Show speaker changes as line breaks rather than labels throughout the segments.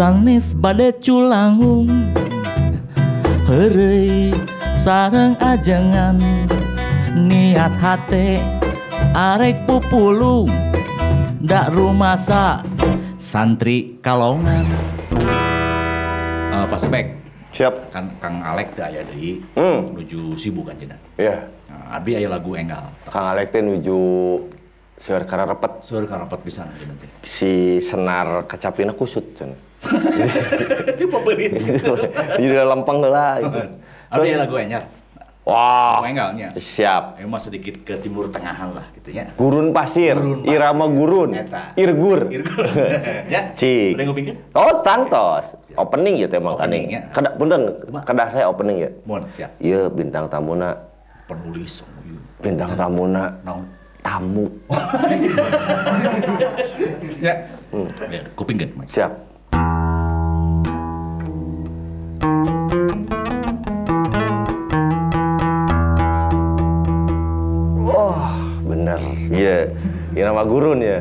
sanes bade culangung. Herei sarang ajengan. Niat hate arek pupulung dak rumasa santri kalongan. Eh, Pak Sebek.
Siap.
kan Kang Alek teh aya deui.
Hmm.
menuju sibuk kan cenah.
Ya.
nah, abi aya lagu enggal.
Kang Alek teh nuju seur kararepet.
Seur karapet pisan cenah teh.
Si senar kacapina kusut cenah.
Ini pembeli
Jadi lempeng lah. Gitu.
abi aya lagu anyar
Wah.
enggalnya
Siap.
emang sedikit ke timur tengahan lah gitu ya
Gurun pasir,
Gurun pasir.
irama gurun,
Eta.
irgur.
Irgun. ya
Cik.
udah ngupingin
Oh, tangtos. Opening gitu emang
Opening,
kaning.
ya.
Kada punten, kedah saya opening ya.
mohon siap
Iya, bintang tamuna,
penulis oh, iya.
bintang tamuna
naon
tamu.
ya ya kupingin.
Siap. Irama gurun ya.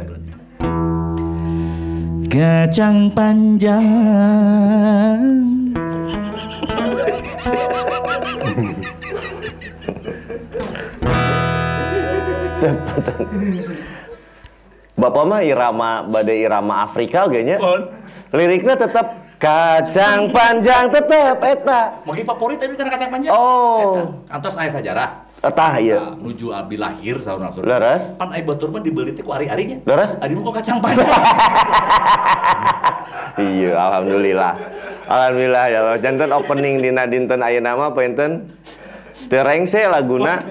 Kacang panjang
Bapak mah irama badai irama Afrika kayaknya. Liriknya tetap kacang panjang tetap eta.
Mungkin favorit tapi karena kacang panjang
Oh.
Eta. Kantos aya sejarah
Etah iya.
Nah, nuju abi lahir sahur nafsu
Leres?
pan ai batur mah dibeli teh ku ari-arinya
Leres?
Adi mah kok kacang panjang
Iya, alhamdulillah. Alhamdulillah ya Allah. Janten opening dina dinten aya nama apa enten? Terengse laguna.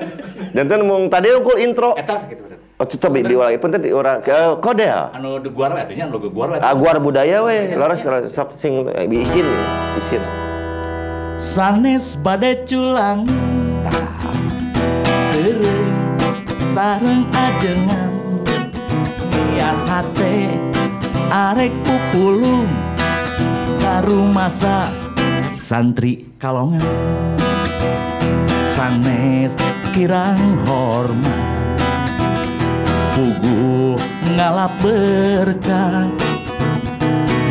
Janten mung tadi ukul intro.
eta sakit bener
Oh, coba diulangi punten diurang ke kodel.
anu de guar we atunya anu guar we
Aguar budaya we, laras sok sing eh, isin, isin.
sanes bade culang Tereng sareng ajengan. Niat hate arek pupulung Karu masa santri kalongan. Sanes kirang hormat Pugu ngalap berkah.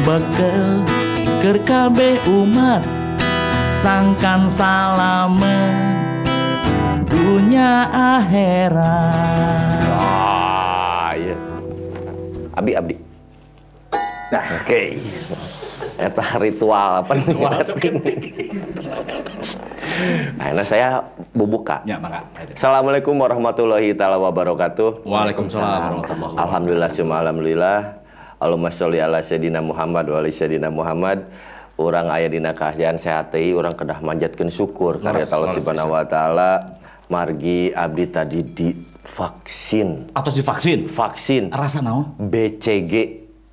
Bekel ker kabeh umat sangkan salamen dunia akhirat
Ah, iya. Abi abdi. Nah, oke. Eta ritual apa nih? Nah, ini saya bubuka.
ya mangga
Assalamualaikum warahmatullahi taala wabarakatuh.
Waalaikumsalam warahmatullahi wabarakatuh.
Alhamdulillah summa alhamdulillah. Allahumma sholli ala sayyidina Muhammad wa ala sayyidina Muhammad. Urang aya dina kahjian sehat urang kedah manjatkeun syukur karya Allah Subhanahu wa taala margi abdi tadi di vaksin.
atau divaksin
Vaksin
rasa naon
BCG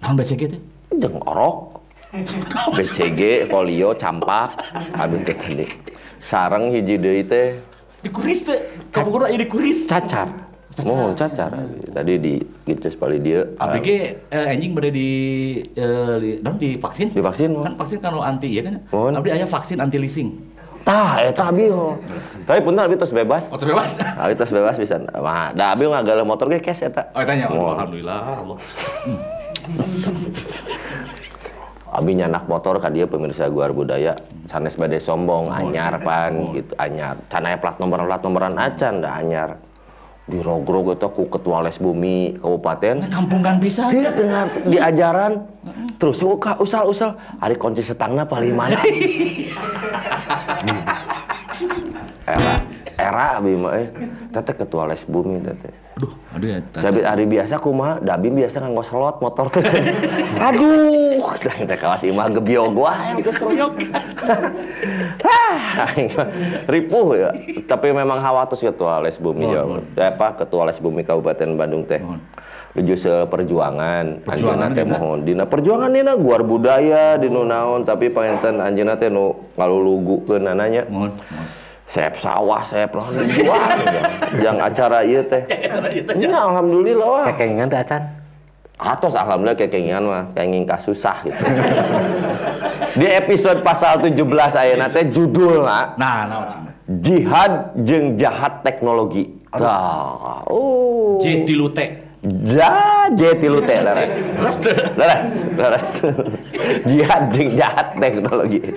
naon BCG teh
jeung orok. BCG, polio, campak, abdi teh tadi. Sareng hiji deui teh
dikuris teh kamu aya dikuris
cacar.
Cacar.
Oh, cacar. Tadi di gitu sekali dia.
ABG eh, anjing berada di eh, di, di vaksin
Divaksin, oh.
kan vaksin kalau anti ya kan
Mohon.
abdi aya vaksin anti leasing
Tah, eta abi ho. Tapi punten abi tos bebas.
oh bebas
Abi tos bebas bisa. Mah, da abi ngagala motor ge cash eta.
oh tanya oh, alhamdulillah Allah
Abi nyanak motor ka dia pemirsa guar budaya. Sanes bade sombong, anyar pan gitu, anyar. Can aya plat nomor plat nomoran acan da anyar. Dirogrog eta ku ketua les bumi kabupaten.
kampungan bisa.
Tidak dengar di ajaran. Terus suka usal-usal hari kunci setangna paling mana era era abi mah eh. Tete ketua les bumi tete
aduh aduh ya
tapi hari biasa kumaha? Dabi biasa nganggo slot motor teh. Aduh teh kawas imah gebiog wae. Keseroyok Ah, ripuh ya. Tapi memang hawatus ketua les bumi ya apa ketua les bumi Kabupaten Bandung teh. Luju perjuangan,
Perjuangan
anjeunna teh mohon dina. Perjuangan dina guar budaya di naon tapi panginten anjeunna teh nu ngalulugukeun ananya
mohon mohon
sep sawah sep lawan jual jang acara ieu teh.
Aja tanya
Nya alhamdulillah wah.
Kekengan teh acan.
atos alhamdulillah kekengan mah kenging kasusah gitu. Di episode pasal 17 ayeuna teh judulna
nah nah cing
jihad jeung jahat teknologi. Tah, oh.
J tilu T
Ja, J tilu teh leres.
Leres teu.
Leres, leres. Jihad jeung jahat teknologi.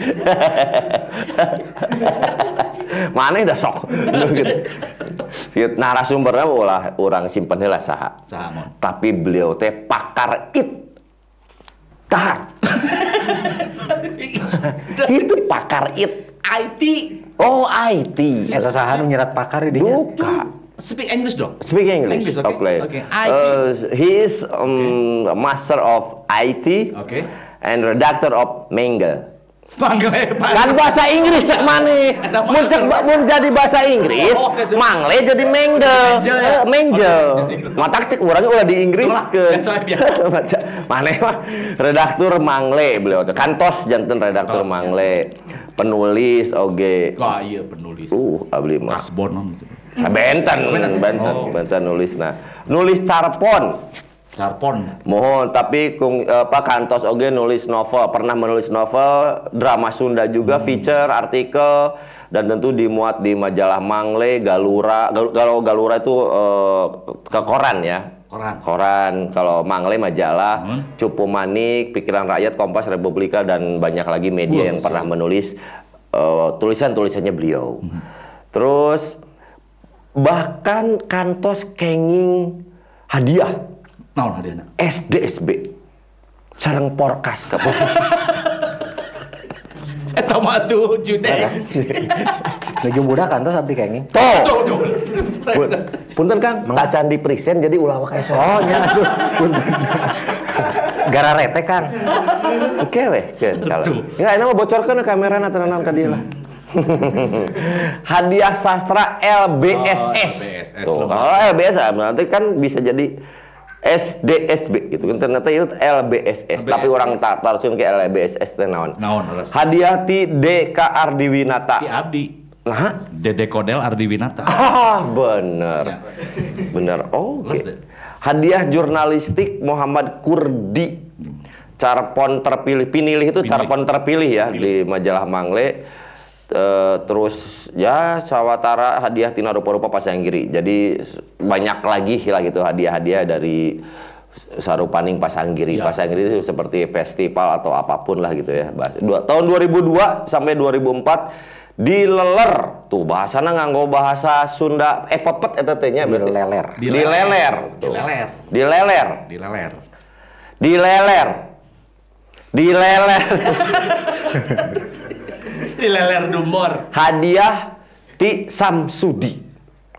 Mana dah sok. Gitu. Narasumbernya ulah orang simpen heula saha. Tapi beliau teh pakar it. Dahar. Itu pakar it.
IT.
Oh, IT.
Eta saha nu nyerat pakar di dinya?
Buka.
Speak English dong.
Speak English.
English, okay. Okay. IT.
Uh, he is um, a master of IT
Okay.
and redactor of Mangle.
Panggil Pak.
Kan bahasa Inggris cek mana?
Mah.
Mun jadi bahasa Inggris,
Oh, gitu.
mangle jadi Mangle.
Mangle ya?
Eh, Mangle. Matak cek urangnya ulah di Inggris ke.
biasa.
Mana mah redaktur Mangle beliau. Kantos janten redaktur
ya.
Mangle. Penulis oge.
Wah iya penulis.
Uh, abli mah. Benten,
Benten.
benten,
Oh.
benten nulis nah. Nulis carpon.
Carpon.
Mohon, tapi kung eh, Pak Kantos oge nulis novel, pernah menulis novel, drama Sunda juga, feature, artikel, dan tentu dimuat di majalah Mangle, Galura. Gal- Kalau Galura itu eh, ke koran ya.
Koran.
Koran. Kalau Mangle majalah,
Hmm.
Cupu Manik, Pikiran Rakyat, Kompas, Republika, dan banyak lagi media
Wah,
yang pernah menulis eh, tulisan-tulisannya beliau. Terus bahkan Kantos kenging hadiah
Naon hadiahna?
SDSB sareng porkas ke
Eta mah tuh jude.
Nuju budak kan abdi kenging.
Toh,
Tuh tuh.
pun- punten Kang, tak can di present jadi ulah wae so.
Oh nya aduh. punten. Gara rete Kang.
Oke weh, keun kalau.
Tuh.
Enggak, ini mah bocorkeun kamera na tenanan ka dieu lah. Hadiah sastra LBSS.
Oh, LBSS,
Tuh, kalau LBSS nanti kan bisa jadi SDSB gitu kan ternyata itu LBSS, tapi
LBSS.
orang tak tarusin ke LBSS teh naon.
Naon.
Hadiah ti DK Ardiwinata.
Ti abdi.
Nah,
Dede Kodel Ardi Winata.
Ah, bener.
Ya.
Bener.
Terus deh.
Hadiah jurnalistik Muhammad Kurdi. Carpon terpilih, pinilih itu
Pinilih.
carpon terpilih ya di majalah Mangle. Eh, terus ya sawatara hadiah tina rupa-rupa pasanggiri. Jadi s- banyak lagi lah gitu hadiah-hadiah dari Sarupaning Pasanggiri.
Ya.
Pasanggiri itu seperti festival atau apa pun lah gitu ya. Bahasa- Dua, tahun 2002 sampai 2004 dileler tuh bahasana nganggo bahasa Sunda eh pepet eta teh nya berarti.
Dileler.
Dileler. tuh.
Dileler.
Dileler.
Dileler.
Dileler. Dileler.
Dileler dumor.
Hadiah ti Samsudi.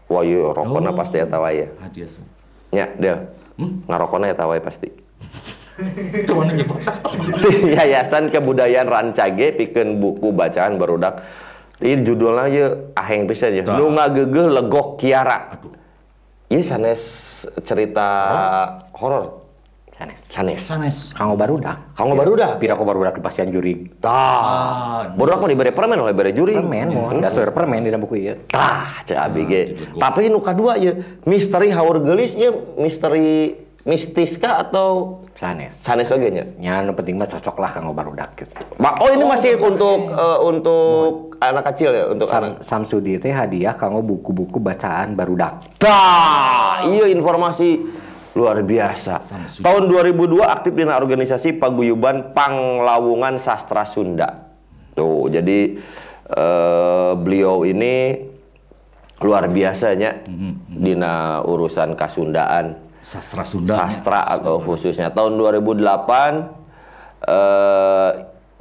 Wah, iya rokona
Oh.
pasti eta wae ya.
Hadiah sih.
Nya, Del.
Hmm?
Ngarokona eta wae pasti.
Nyebut?
Ti Yayasan Kebudayaan Rancage pikeun buku bacaan barudak. Ini judulnya ya aheng pisan ya. Nu ngageugeul legok Kiara.
Aduh.
Ieu sanes cerita horor.
Sanes.
Sanes.
Sanes.
Kanggo barudak.
Kamu barudak.
Pira ko barudak di pasian juri.
Tah.
Ah,
Barudak mah dibere permen oleh bere juri.
Permen mo, dasar permen di dalam buku ieu.
Tah, cek abi ge.
dilegok.
Tapi nu kadua ya, misteri haur geulis ya misteri mistis kah atau
Sanes.
sanes oge nya?
Nya nu penting mah cocok lah kanggo barudak gitu.
Oh, ini masih untuk eh, untuk anak kecil ya, untuk anak.
Sam, Samsudi teh hadiah kanggo buku-buku bacaan barudak.
Tah, iya informasi luar biasa. Tahun 2002 aktif di organisasi Paguyuban Panglawungan Sastra Sunda. Tuh, jadi eh, beliau ini luar biasanya dina urusan kasundaan,
Sastra Sunda.
sastra atau khususnya tahun 2008 eh,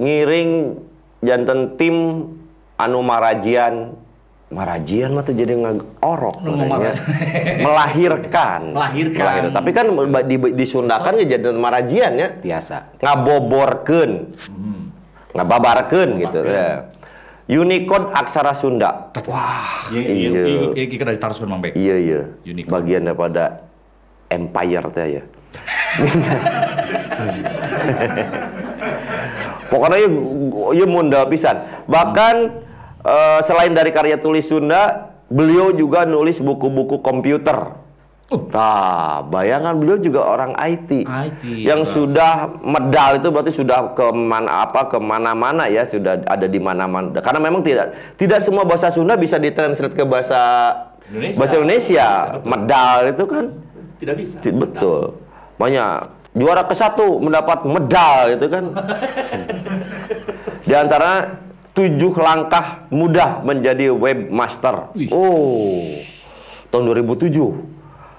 ngiring janten tim anu marajian marajian mah tuh jadi ngorok
ngomong-
melahirkan.
Melahirkan.
tapi kan di, di Sunda kan ya jadi marajian ya.
Biasa.
ngaboborkeun. Ngababarkeun gitu ya. Unicode aksara Sunda.
Wah, iya,
iya.
iya, iya, iya, kita Mang Bek.
iya iya.
Unicode.
bagian daripada empire teh ya. Pokoknya ieu ieu munda pisan. Bahkan eh, selain dari karya tulis Sunda beliau juga nulis buku-buku komputer
Uh.
Nah, bayangan beliau juga orang IT,
IT,
yang sudah medal itu berarti sudah ke mana apa ke mana-mana ya sudah ada di mana-mana karena memang tidak tidak semua bahasa Sunda bisa ditranslate ke bahasa
Indonesia.
bahasa Indonesia medal itu kan
tidak bisa.
Betul. Banyak juara ke satu mendapat medal itu kan. Di antara tujuh langkah mudah menjadi webmaster.
Wih.
Oh, tahun 2007.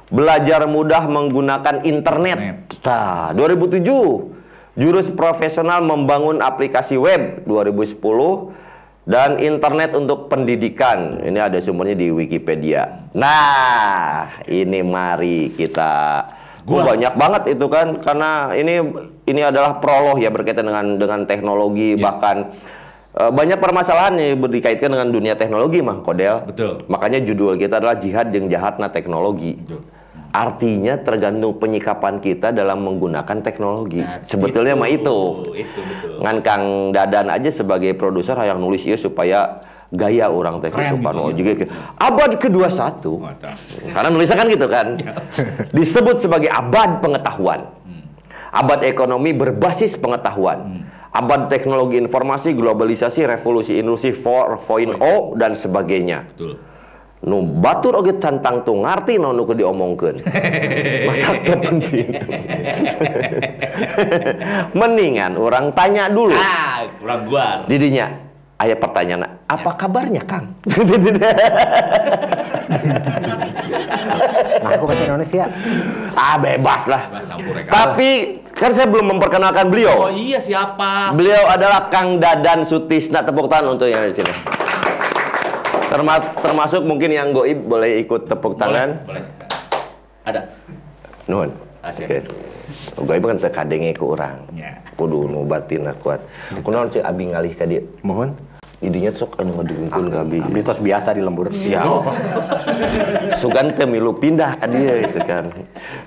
Belajar mudah menggunakan internet. Nah, 2007. Jurus profesional membangun aplikasi web 2010 dan internet untuk pendidikan. Ini ada sumbernya di Wikipedia. Nah, ini mari kita Gua banyak banget itu kan karena ini ini adalah prolog ya berkaitan dengan dengan teknologi bahkan eh, banyak permasalahan nih dikaitkan dengan dunia teknologi mah Kodel.
Betul.
Makanya judul kita adalah jihad yang jahatna teknologi.
Betul.
Artinya tergantung penyikapan kita dalam menggunakan teknologi.
Nah,
Sebetulnya mah itu.
Itu betul.
Ngan Kang Dadan aja sebagai produser yang nulis ieu supaya gaya orang teh gitu kan.
gitu
Oh,
ya.
juga ke- abad ke-21.
Mantap.
Karena nulisnya kan gitu kan. Disebut sebagai abad pengetahuan. Abad ekonomi berbasis pengetahuan. Abad teknologi informasi, globalisasi, revolusi industri 4.0 dan sebagainya.
Betul.
Nu batur oge cantang tuh ngarti nu nu kudu diomongkeun. Mata penting. Mendingan orang tanya dulu.
Ah, kurang guar.
Didinya aya pertanyaan, apa kabarnya Kang?
Nah, aku bahasa Indonesia.
ah bebas lah.
Campur ya.
Tapi kan saya belum memperkenalkan
Oh
beliau.
iya siapa?
Beliau adalah Kang Dadan Sutisna tepuk tangan untuk yang di sini. Terma- termasuk mungkin yang goib boleh ikut tepuk tangan.
Boleh. boleh. Ada.
Nuhun.
Asik.
Oke. Goib kan teu kadenge ku urang.
Ya.
Kudu nu batinna kuat. Kunaon cek abi ngalih ka dieu?
Mohon.
Idinya sok anu ngadengkeun ka abi.
Abdi tos biasa di lembur.
Ya. Sugan teu milu pindah ka dieu gitu kan.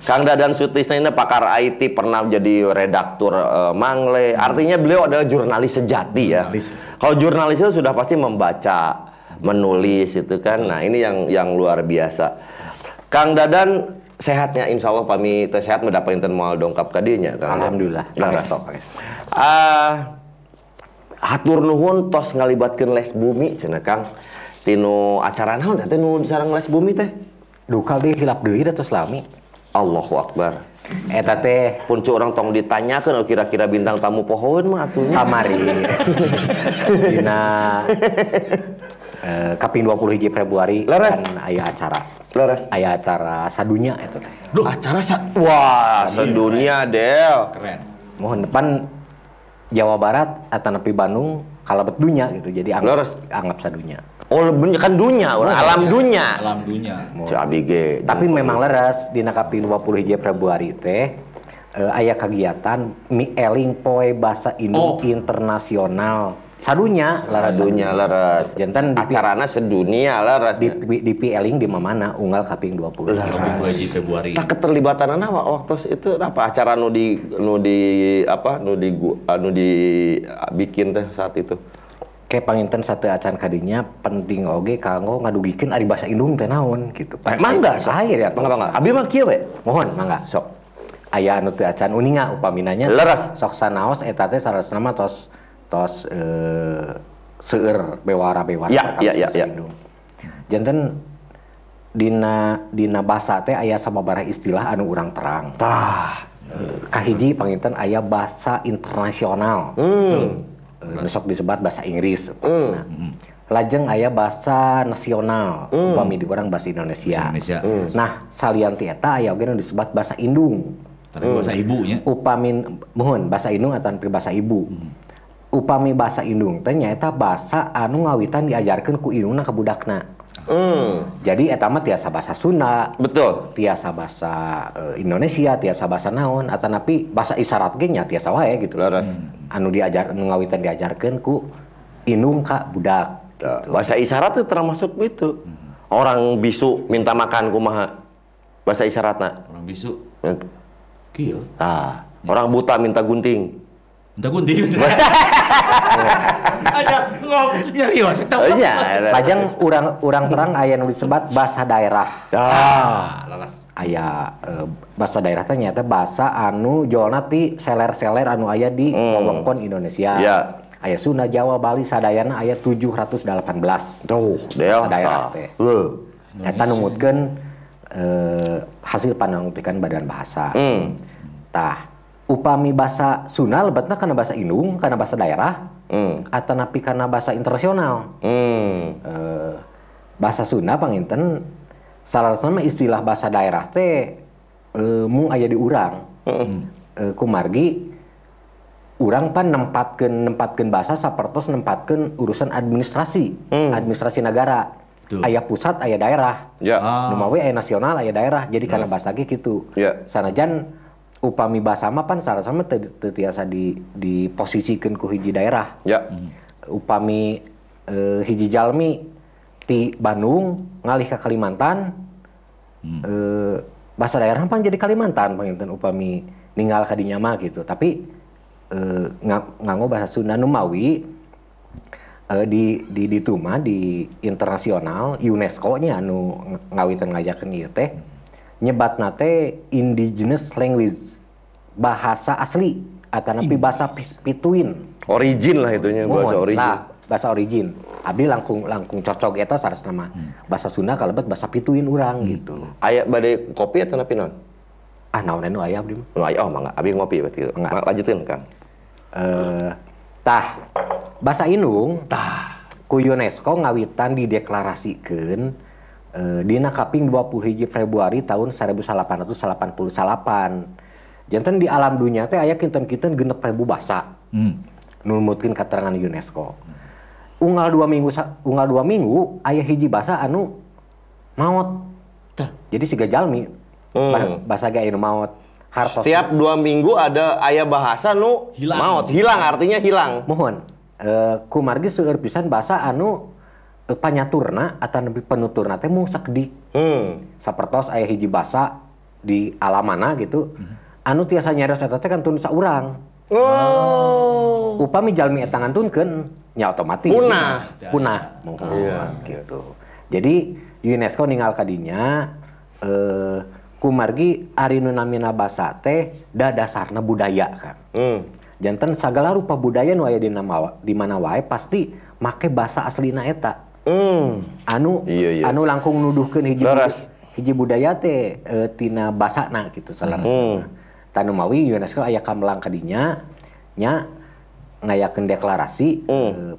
Kang Dadan Sutisna ini pakar IT pernah jadi redaktur eh, Mangle. Artinya beliau adalah jurnalis sejati ya.
Jurnalis.
Kalau jurnalis itu sudah pasti membaca, menulis itu kan. Nah, ini yang yang luar biasa. Kang Dadan sehatnya insya Allah pami sehat mendapatkan moal dongkap kadinya.
Alhamdulillah. Pangestu, pangestu.
Hatur nuhun tos ngalibatkeun les bumi cenah Kang. Tinu acara naon teh nu sareng les bumi teh?
Duka deh hilap deui da tos lami.
Allahu Akbar.
Eta teh
Pun cu orang tong ditanyakeun kira-kira bintang tamu pohon mah atunya.
kamari. Dina eh, kaping 20 hiji Februari
Leres.
kan aya acara.
Leres.
Aya acara sadunya eta teh.
Duh,
Acara sa Wah, sedunia Del.
keren.
Mohon depan Jawa Barat atau nepi Bandung kalebet dunya gitu. Jadi
Leres.
anggap anggap sadunya.
Oh, bener kan dunia, orang alam dunia.
Alam dunia.
Cu abi ge.
Tapi memang leres dina kaping 20 hiji Februari teh eh, aya kegiatan mi eling poe basa Indo
Oh.
internasional. Sadunya leres
dunia leres.
Jantan
Acarana sedunia leres.
di, di, di eling di mana unggal kaping 20.
Lebih haji Februari.
Tak keterlibatan apa waktu itu apa acara nu di nu di apa nu di gu- anu di bikin teh saat itu.
Kayak panginten satu acan kadinya penting oge kanggo ngadugikeun ari basa Indung teh naon gitu.
Mangga sok.
Air ya.
Mangga mangga. Abi mah kieu we.
Mohon mangga sok. Aya anu teu acan uninga upaminanya.
Leres.
Sok sanaos eta teh sarasna mah tos tos eh seueur bewara-bewara
Ya, ya, ya, ya.
Janten dina dina basa teh aya sababaraha istilah anu urang terang.
Tah.
Kahiji panginten aya bahasa internasional.
Hmm.
Eh, sok disebat bahasa Inggris. Nah, Lajeng aya bahasa nasional, upami di orang bahasa Indonesia.
Bahasa Indonesia.
Nah, salian eta aya oge disebut bahasa Indung.
Tapi bahasa ibunya.
Upamin mohon bahasa Indung atau bahasa ibu. Upami bahasa Indung teh nyaeta bahasa anu ngawitan diajarkeun ku indungna ka budakna.
Hmm.
Jadi eta mah tiasa bahasa Sunda,
Betul.
tiasa bahasa eh, Indonesia, tiasa bahasa naon, atau napi bahasa isyarat ge nya tiasa wae gitu.
Leres.
Anu diajar anu ngawitan diajarkeun ku indung ka budak.
Ya, Bahasa isyarat itu termasuk itu. Orang bisu minta makan kumaha. Bahasa isyaratna.
Orang bisu. Kieu.
Ah, orang buta minta gunting.
Entah gunting. Aja ngom nyerios eta.
Oh, iya.
Lajeng urang urang terang aya nu disebat bahasa daerah.
Ah,
Ah, laras.
Aya eh, bahasa daerah teh nyaeta bahasa anu jolna ti seler-seler anu aya di wewengkon Indonesia.
Ya.
Aya Sunda, Jawa, Bali, sadayana aya 718.
tuh.
Daerah
Ah.
teh. Eta numutkeun eh, hasil pananutikan badan bahasa.
Hmm.
Tah, upami bahasa Sunda lebetna karena bahasa Indung, karena bahasa daerah,
Hmm.
atau napi karena bahasa internasional.
Hmm.
Eh, bahasa Sunda panginten salah satu istilah bahasa daerah teh eh, mung aya di urang. Eh, kumargi urang pan nempatkeun nempatkeun bahasa sapertos nempatkeun urusan administrasi, administrasi negara.
Betul.
Aya pusat, aya daerah.
Ya.
Ah.
Nu mah we aya nasional, aya daerah. Jadi karena bahasa gitu.
Ya.
Sanajan upami bahasa mah pan salah sama teu teu tiasa di diposisikeun ku hiji daerah.
Ya.
upami eh, hiji jalmi di Bandung ngalih ke Kalimantan. Eh, bahasa daerah pan jadi Kalimantan panginten upami ninggal kadinya mah gitu. Tapi nga- nganggo bahasa Sunda Numawi eh, di di di tuma di internasional UNESCO nya anu ng- ngawitan ngajakeun ieu teh nyebatna teh indigenous language bahasa asli atau napi bahasa pi- pituin
Origin lah itunya bahasa origin.
Nah, bahasa origin. Abdi langkung langkung cocok eta saras nama. Bahasa Sunda kalebet bahasa pituin urang gitu.
Aya bade kopi atau napi non?
Ah naon anu aya abdi mah.
Aya oh mangga abi ngopi berarti.
Mangga.
Ma- Lanjutin Kang.
Eh tah bahasa Indung tah ku UNESCO ngawitan dideklarasikeun eh, dina kaping 21 Februari tahun 1888. Janten di alam dunia teh aya kinten-kinten genep ribu bahasa.
Hmm.
numutkeun keterangan UNESCO. Unggal dua minggu unggal dua minggu aya hiji bahasa anu maot.
Tah.
Jadi siga jalmi
Hmm.
bah- bahasa ge anu maot. Hartos
Setiap dua minggu ada ayah bahasa nu
Hilang.
maut hilang artinya hilang.
mohon eh kumargi seueur pisan bahasa anu eh, panyaturna atau penuturna teh mung sakedik.
Hmm.
Sapertos aya hiji bahasa di alamana gitu. Anu tiasa nyarios eta teh kan tun saurang.
Oh.
upami jalmi eta ngantunkeun nya otomatis
Punah.
punah mohon
Iya.
gitu jadi UNESCO ninggal kadinya eh kumargi ari nu namina basa teh da dasarna budaya kan
Hmm.
janten segala rupa budaya nu aya di nama di mana wae pasti make basa aslina eta
Hmm.
anu
Iya, iya.
anu langkung nuduhkeun hiji
Laras.
hiji budaya teh eh, tina basana gitu salah
Hmm.
Tanu mawi UNESCO aya kamelang kadinya nya ngayakeun deklarasi
Hmm.
eh,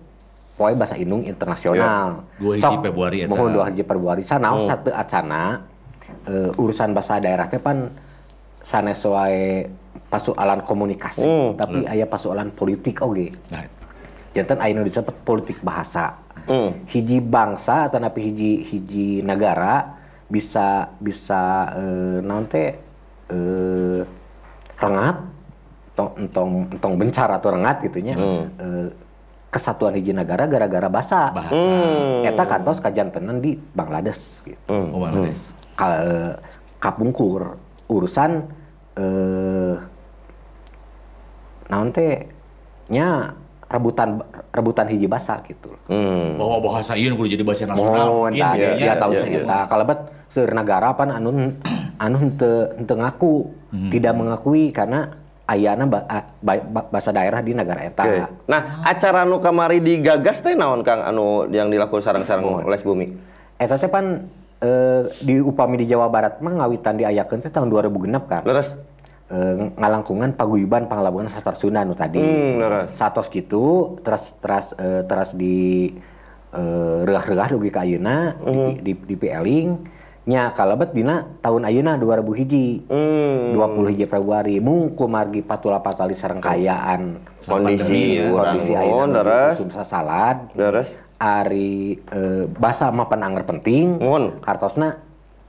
poe bahasa Indung internasional.
Dua hiji Februari eta.
Mohon dua hiji Februari sanaos
Hmm.
satu acana eh, urusan bahasa daerah teh pan sanes wae pasoalan komunikasi
Hmm.
tapi aya pasoalan politik oge.
Nah,
Jantan aya nu disebut politik bahasa.
Hmm.
Hiji bangsa atau napi hiji hiji negara bisa bisa teh eh, rengat entong entong entong bencar atau rengat gitunya eh, kesatuan hiji negara gara-gara bahasa.
bahasa.
Hmm.
Eta kantos kajantenan di Bangladesh gitu.
Hmm.
Oh, Bangladesh.
Ka, eh, kapungkur urusan eh naon teh nya rebutan rebutan hiji bahasa gitu.
Hmm.
Bahwa bahasa ieu kudu jadi bahasa nasional.
Mohon
Mungkin
tah
gitu
dia,
ya.
dia tahu
iya,
sih
iya.
eta. Kalebet seueur negara pan anu anu henteu henteu ngaku, tidak mengakui karena ayana ba, a- ba- ba- bahasa daerah di negara eta.
Oke. Nah, acara nu kamari digagas teh naon Kang anu yang dilakukan sarang-sarang les bumi?
Eta teh pan eh, di upami di Jawa Barat mah ngawitan diayakeun teh tahun 2006 kan.
Leres?
Eh, ngalangkungan paguyuban panglabungan sastra Sunda nu tadi.
Hmm.
Satos gitu terus terus eh, terus di eh, reugah-reugah dugi ka ayeuna
Hmm.
di, di, di PLing nya kalebet dina tahun ayeuna 2000 hiji.
Hmm.
20 hiji Februari mung kumargi patula patali sareng kayaan
Kondisi
ya.
kondisi ayeuna
leres.
sumsa salad
Leres?
ari eh, basa mah anger penting
Mohon.
hartosna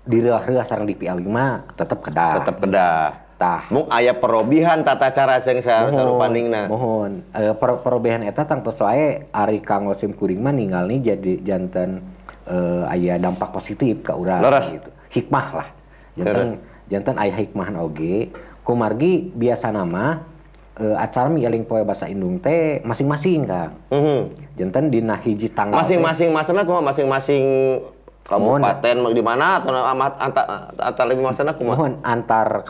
di reugah-reugah sareng di PLing mah tetep kedah
Tetep kedah.
Tah
Mung aya perobihan tata cara sing sa- sarupandingna.
mohon. Eh, per perobehan eta tangtos wae ari kang Wasim kuring mah ninggalni jadi janten eh, aya dampak positif ka urang gitu. Hikmah lah.
Leres.
janten janten aya hikmahan oge. Kumargi biasa nama eh, acara mieling poe basa Indung teh masing-masing kang.
Mhm.
janten dina hiji tanggal
Masing-masing masana kumaha? Masing-masing kabupaten di mana? Atau amat antar antar lebih masana kumaha?
mohon antar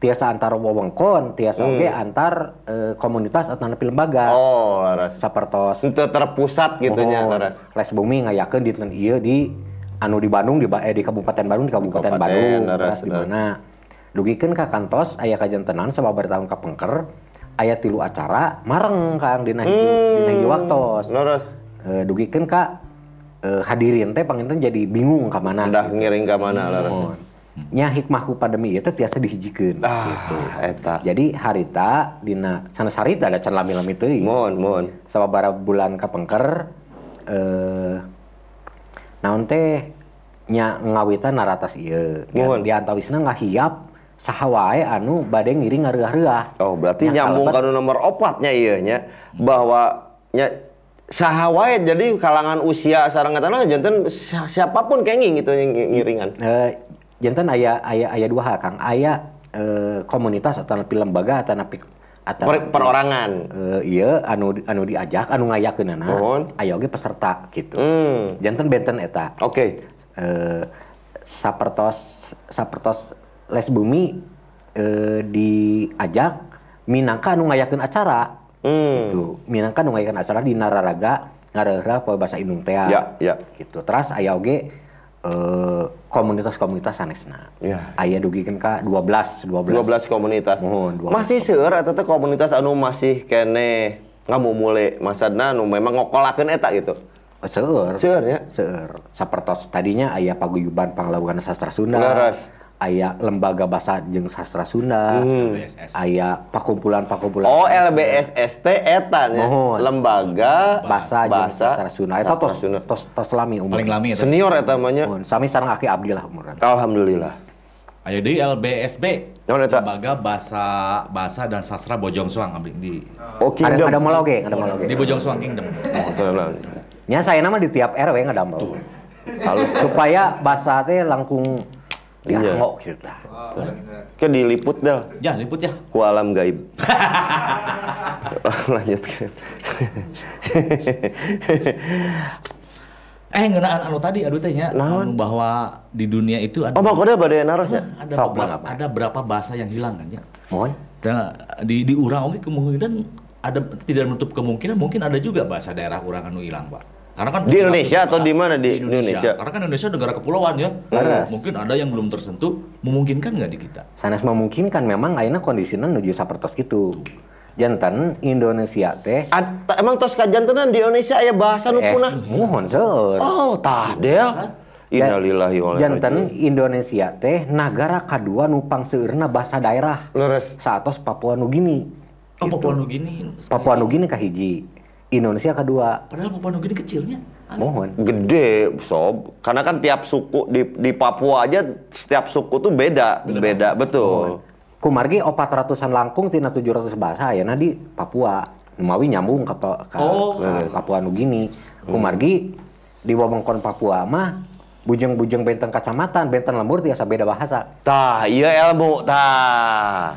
tiasa antar wewengkon tiasa oge antar eh, komunitas atau napi lembaga
Oh, leres.
sapertos
Itu terpusat gitunya,
Mohon.
leres.
Les bumi ngayakeun dinten ieu di anu di Bandung di eh, di Kabupaten Bandung di Kabupaten
Kabupaten,
Bandung terus di mana dugikeun ka kantos aya kajantenan sababar tahun kapengker aya tilu acara mareng Kang dina hiji dina waktos
Leres.
Eh, dugikeun ka eh, hadirin teh panginten jadi bingung ka mana
Udah ngiring ke mana leres.
Mohon. Nya hikmah ku pandemi ieu teh tiasa dihijikeun
Ah, eta.
jadi harita dina sanes harita ada can lami-lami teuing
Mohon, mohon.
sababara bulan kapengker eh naon teh nya ngawitan naratas ieu
Nuhun.
di antawisna ngahiap saha wae anu bade ngiring ngareah-reah
Oh, berarti
Nya
nyambung kanu nomor opatnya iya nya bahwa nya saha wae jadi kalangan usia sareng etana janten si- siapa pun kenging gitu ngiringan.
eh janten aya aya aya dua hal Kang aya eh, komunitas atau napi lembaga atau napi atau
Per- perorangan.
eh, iya anu anu diajak anu ngayakeunana
Nuhun.
aya oge peserta gitu
Hmm.
janten benten eta
Oke.
eh, sapertos sapertos les bumi eh, diajak minangka anu ngayakeun acara
Hmm.
gitu minangka anu ngayakeun acara di nararaga ngareurah poe bahasa Indung teh
Ya, ya.
gitu terus aya oge komunitas-komunitas sanesna
Ya.
aya dugikeun ka 12 12
12 komunitas.
Mohon, 12.
Masih seueur eta teh komunitas anu masih kene ngamumule maksudna anu memang ngokolakeun eta gitu.
seueur
Seueur ya.
seueur sapertos tadinya aya paguyuban panglawugan sastra Sunda
Leres.
Aya lembaga bahasa jeung sastra Sunda
LBSS.
aya pakumpulan-pakumpulan
Oh LBSST eta nya.
Mohon.
Lembaga
bahasa jeung
bahasa
sastra Sunda
sastra
tos
Sunda.
tos tos lami umur
Paling lami eta.
Senior eta mah nya.
Mohon, sami sareng aki abdi lah umuran
Alhamdulillah.
Aya deui LBSB. Lembaga Bahasa Bahasa dan Sastra Bojong Soang abdi di
Oh
ada
Kingdom.
ada mola oge ada oge
di Bojong Soang Kingdom.
nya saya nama di tiap RW ngadamel kalau supaya bahasa teh langkung
Iya.
dianggo gitu tah
Ke diliput dah
Ya, liput ya.
ku alam gaib. Lanjutkan.
Eh ngeunaan anu tadi aduh teh nya
Naon?
anu bahwa di dunia itu ada
Oh, bang badai narosnya.
ada
Sok,
beberapa,
Bang, apa?
ada berapa bahasa yang hilang kan ya.
mohon
Nah, di di urang oge kemungkinan ada tidak menutup kemungkinan mungkin ada juga bahasa daerah urang anu hilang, Pak. Karena kan
Di Indonesia atau di mana di
Indonesia.
Indonesia?
Karena kan Indonesia negara kepulauan ya.
Laras.
Mungkin ada yang belum tersentuh, memungkinkan nggak di kita?
sanes memungkinkan memang ayeuna kondisinya nuju sapertos gitu jantan Indonesia teh
emang tos kajantenan di Indonesia aya bahasa nu
eh
punah.
mohon seueur
Oh, tah dea. Innalillahi wa inna
jantan Indonesia teh negara kedua nupang seueurna bahasa daerah
Leres.
saatos Papua Nugini
Oh, Papua Nugini.
Papua Nugini kahiji Indonesia kedua
Padahal Papua Nugini kecilnya.
mohon
Gede, sob. Karena kan tiap suku di di Papua aja setiap suku tuh beda, beda, betul.
kumargi opat ratusan langkung tina 700 bahasa ya di Papua Numawi nyambung ke, ke
Oh.
ke Papua Nugini kumargi di wewengkon Papua mah bujeng-bujeng benteng kacamatan benteng lembur tiasa beda bahasa
Tah, iya ilmu, tah.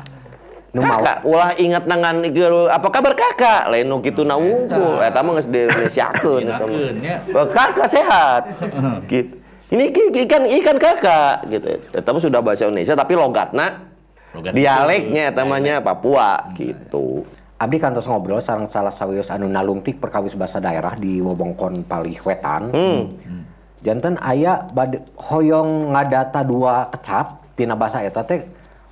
Nu mau-
Kakak, ulah ingat nangan apa kabar kakak? Lain nu kitu na unggul. Eta mah geus diindonesiakeun eta mah. Kakak sehat. gitu. Ini ki- ki- ikan ikan kakak gitu. Eta mah sudah bahasa Indonesia tapi logatna
Logat
dialeknya eta mah nya Papua gitu.
Abdi kantos ngobrol sareng salah sawios anu nalungtik perkawis bahasa daerah di wewengkon Palih Wetan. Janten aya bad hoyong ngadata dua kecap tina bahasa eta teh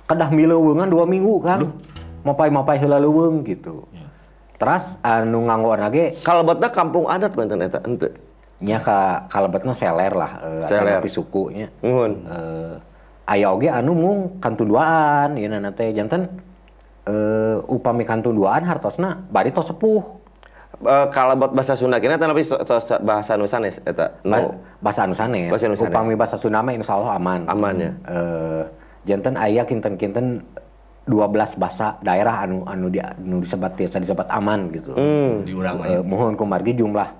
kedah mileuweungan dua minggu kan. Mapai-mapai heula leuweung gitu. Terus anu nganggoan ge
Kalebetna kampung adat benten eta henteu.
nya ka kalebetna seler lah eh,
Seler.
tapi sukunya.
Nuhun.
Eh, aya oge anu mung kantunduaan ieu na teh janten eh upami kantunduaan hartosna bari tos sepuh.
Eh, kalebet bahasa Sunda kena tapi bahasa nu sanes eta. Nu
bahasa sanes.
Bahasa anu sanes.
Upami bahasa Sunda mah insyaallah aman.
aman ya.
Eh janten aya kinten-kinten 12 bahasa daerah anu anu di anu disebat tiasa disebat aman gitu.
Hmm.
di urang
Eh,
mah.
mohon kumargi jumlah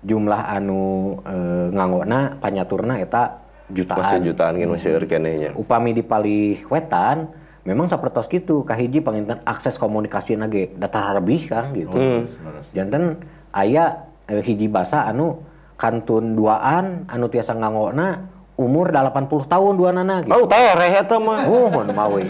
jumlah anu eh, nganggona panyaturna eta jutaan.
Masih jutaan kan masih eur keneh nya.
upami di Palih Wetan memang sapertos gitu kahiji panginten akses komunikasi nage datar lebih kan gitu
Hmm.
janten aya eh, hiji basa anu kantun duaan anu tiasa nganggona umur 80 tahun duanana gitu.
Oh, tereh eta mah.
mohon mawe.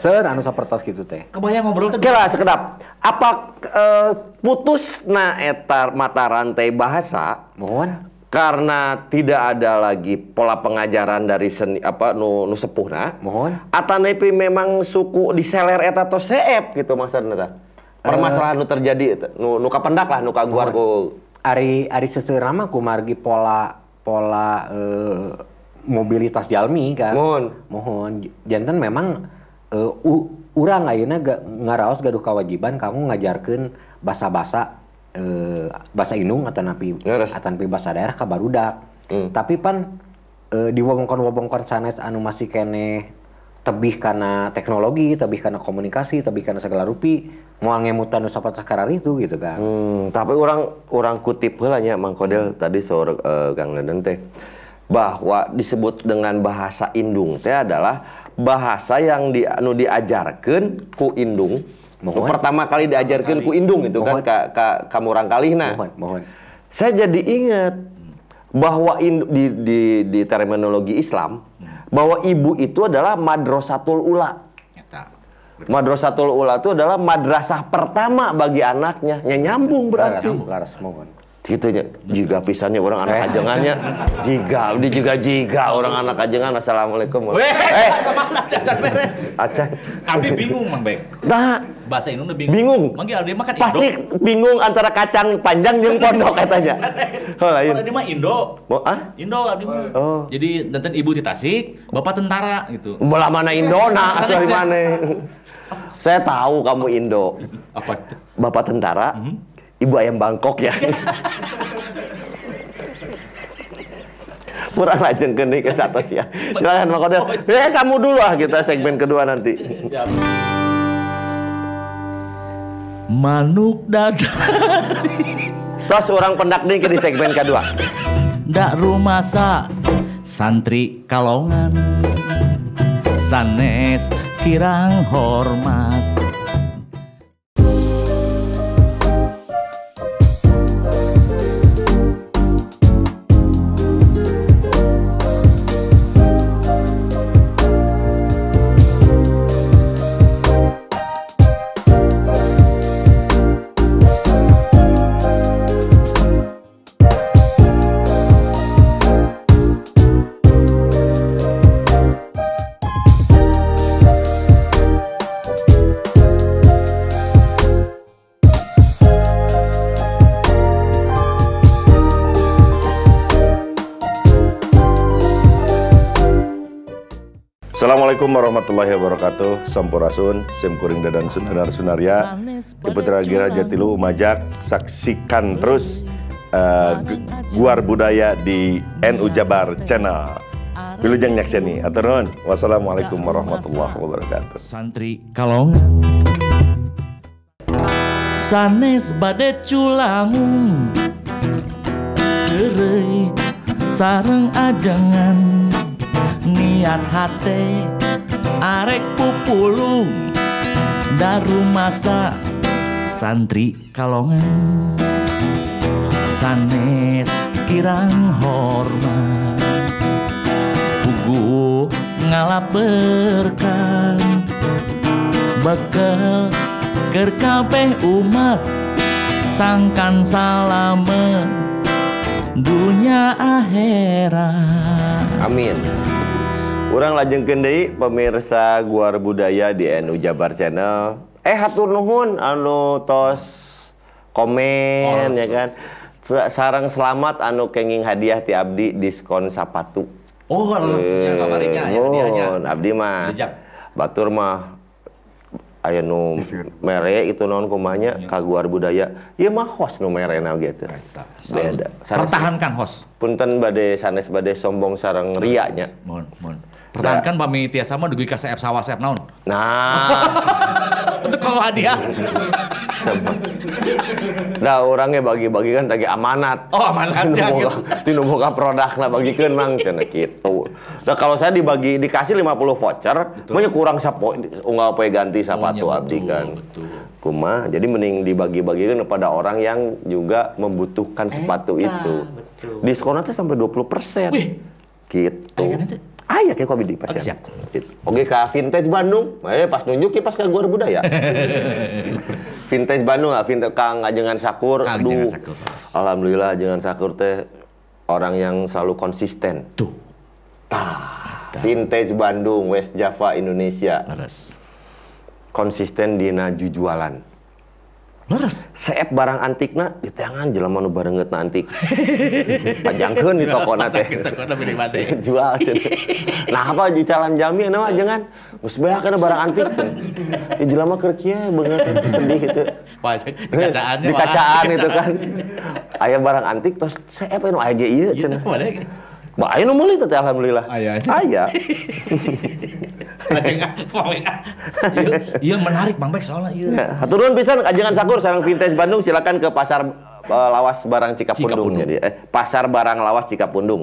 Seur anu sapertos gitu teh.
Kebayang ngobrol teh.
Lah sekedap. Apa eh, putus na eta mata rantai bahasa?
Mohon.
Karena tidak ada lagi pola pengajaran dari seni apa nu, nu sepuhna
Mohon.
atanepi memang suku diseler eta atau seep gitu maksudna tah permasalahan nu terjadi nu nu kapendak lah nu kaguar ku
Ari ari seseurah mah kumargi pola pola eh, mobilitas jalmi kan.
Mohon.
Mohon. Jantan memang eh, u, urang ayeuna ga, ngaraos gaduh kewajiban kamu ngajarkeun basa-basa eh, bahasa Indung atau napi atau napi bahasa daerah ka barudak.
Hmm.
Tapi pan eh, di wewengkon-wewengkon sanes anu masih kene tebih karena teknologi, tebih karena komunikasi, tebih karena segala rupi, moal ngemutan nu sapatos karar itu gitu kan.
Hmm, tapi orang orang kutip heula nya Mang Kodel tadi seorang eh, Kang Dadan teh bahwa disebut dengan bahasa Indung teh adalah bahasa yang di anu diajarkeun ku Indung.
Mohon.
Pertama kali diajarkeun ku Indung itu kan ka ka kamurang kalihna.
Mohon, mohon.
Saya jadi ingat bahwa in- di, di, di terminologi Islam bahwa ibu itu adalah madrasatul ula. Madrasatul ula itu adalah madrasah pertama bagi anaknya. Ya nyambung berarti. Gitu nya. Jiga pisannya orang anak
Eh.
ajengannya. Jiga, dia juga jiga orang anak ajengan. Assalamualaikum.
Weh,
Eh,
ke mana cacat beres?
acan.
Abdi bingung Mang Bek.
Nah,
Bahasa Indonesia bingung.
Bingung.
Manggil dia makan
pasti bingung antara kacang panjang jeung pondok katanya. Oh, lain.
Kalau dia mah Indo.
Mau ah?
Indo abdi mah.
Oh.
Jadi danten ibu di Tasik, bapak tentara gitu.
Bola mana Indona atau dari mana? Saya tahu kamu Indo.
Apa itu?
Bapak tentara, ibu ayam Bangkok ya. Kurang lajeng nih ke satu ya. Silakan Mak Kodel. Eh kamu dulu ah kita segmen kedua nanti.
Siap. Manuk dada
Terus orang pendak nih ke di segmen kedua.
dak rumasa santri kalongan sanes kirang hormat
Assalamualaikum warahmatullahi wabarakatuh. Sampurasun, Sim Kuring Dadan Sunanar Sunaria. Keputra Gira Jatilu Umajak Saksikan terus Gu- Guar Budaya di NU Jabar Channel. Wilujeng nyakseni Aturun Wassalamualaikum warahmatullahi wabarakatuh.
Santri kalongan sanes bade culangun Gerei sareng ajangan. Niat hate arek pupulung daru masa santri kalongan. Sanes kirang hormat pugu ngalaperkan bekel ker kabeh umat sangkan salamet dunia akhirat.
Amin. Urang lajengkeun deui pemirsa Guar Budaya di NU Jabar Channel. Eh hatur nuhun anu tos komen
Oh,
ya kan. Sa- Sarang selamat anu kenging hadiah ti abdi diskon sapatu.
oh harusnya kamarinya ya hadiahnya
abdi mah. Batur mah aya nu mere itu naon kumanya
Iya.
ka Guar Budaya. Ieu mah host nu merena gitu. Beda.
Pertahankan host
Punten bade sanes bade sombong sareng ria nya.
mohon mohon pertahankan pami tiasa mah dugi ka CF sawah CF naon
Nah,
untuk kau hadiah
Nah, orangnya bagi-bagi kan tadi amanat.
Oh, amanatnya
Tinu
gitu.
Tinu boga produk nah bagikeun mang cenah gitu. Nah, kalau saya dibagi dikasih 50 voucher, maunya kurang sapo unggal poe ganti sapatu
Oh, iya,
abdi
betul,
kan.
betul.
Kumaha, jadi mending dibagi-bagikan kepada orang yang juga membutuhkan sepatu itu. Diskonnya tuh sampai 20%.
Wih.
Gitu.
Aya kan itu?
Aya kayak kopi di pas
Oke,
ya.
siap.
Gitu. Oke ke vintage Bandung, eh pas nunjuk ya pas ke Gor Budaya. vintage Bandung ah, vintage Kang Ajengan Sakur.
Kang Ajengan Sakur.
Alhamdulillah Ajengan Sakur teh orang yang selalu konsisten.
Tuh.
Vintage Bandung, West Java, Indonesia.
Leres.
Konsisten dina jujualan.
Leres.
Seep barang antikna di tangan jelema nu barenget na antik. Panjangkeun di toko na teh. Jual cenah. Nah apa di calan jami na mah jangan. Geus beak kana barang antik cenah. Di jelema keur kieu beungeut sedih itu.
Wah, di kacaannya.
Di kacaan itu kan. Aya barang antik tos seep anu aya ge ieu aya nu meuli teh alhamdulillah.
Aya.
Aya.
Lajeng ah, pokoknya ah. Iya, Iya menarik Bang Bek soalnya iya.
Ya, Haturun pisan kajengan sakur sareng vintage Bandung silakan ke pasar eh, lawas barang Cikapundung.
Cikapundung.
Jadi eh, pasar barang lawas Cikapundung.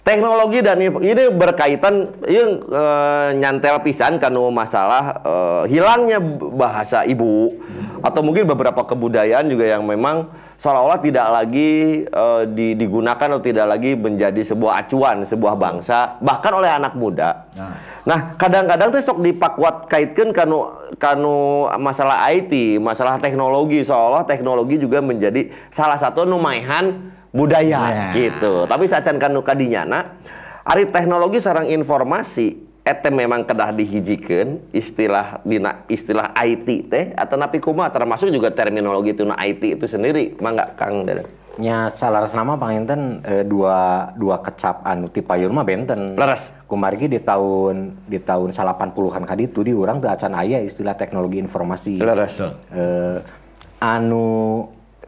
Teknologi dan ini berkaitan ini eh, nyantel pisan kanu masalah eh, hilangnya bahasa ibu atau mungkin beberapa kebudayaan juga yang memang seolah-olah tidak lagi di- digunakan atau tidak lagi menjadi sebuah acuan sebuah bangsa bahkan oleh anak muda.
Nah.
Nah, kadang-kadang tuh sok dipakuat kaitkan kanu kanu masalah IT, masalah teknologi seolah teknologi juga menjadi salah satu numaihan budaya
Ya.
gitu. Tapi sacan kanu kadinyana ari teknologi sarang informasi ete memang kedah dihijikeun istilah dina istilah IT teh atau napi kumaha termasuk juga terminologi tuna IT itu sendiri mangga Kang Dadan.
nya salaras nama panginten eh, dua dua kecap anu ti payun mah benten
Leres.
kumargi di tahun di tahun 80-an kaditu di urang teu acan aya istilah teknologi informasi
Leres.
Eh, anu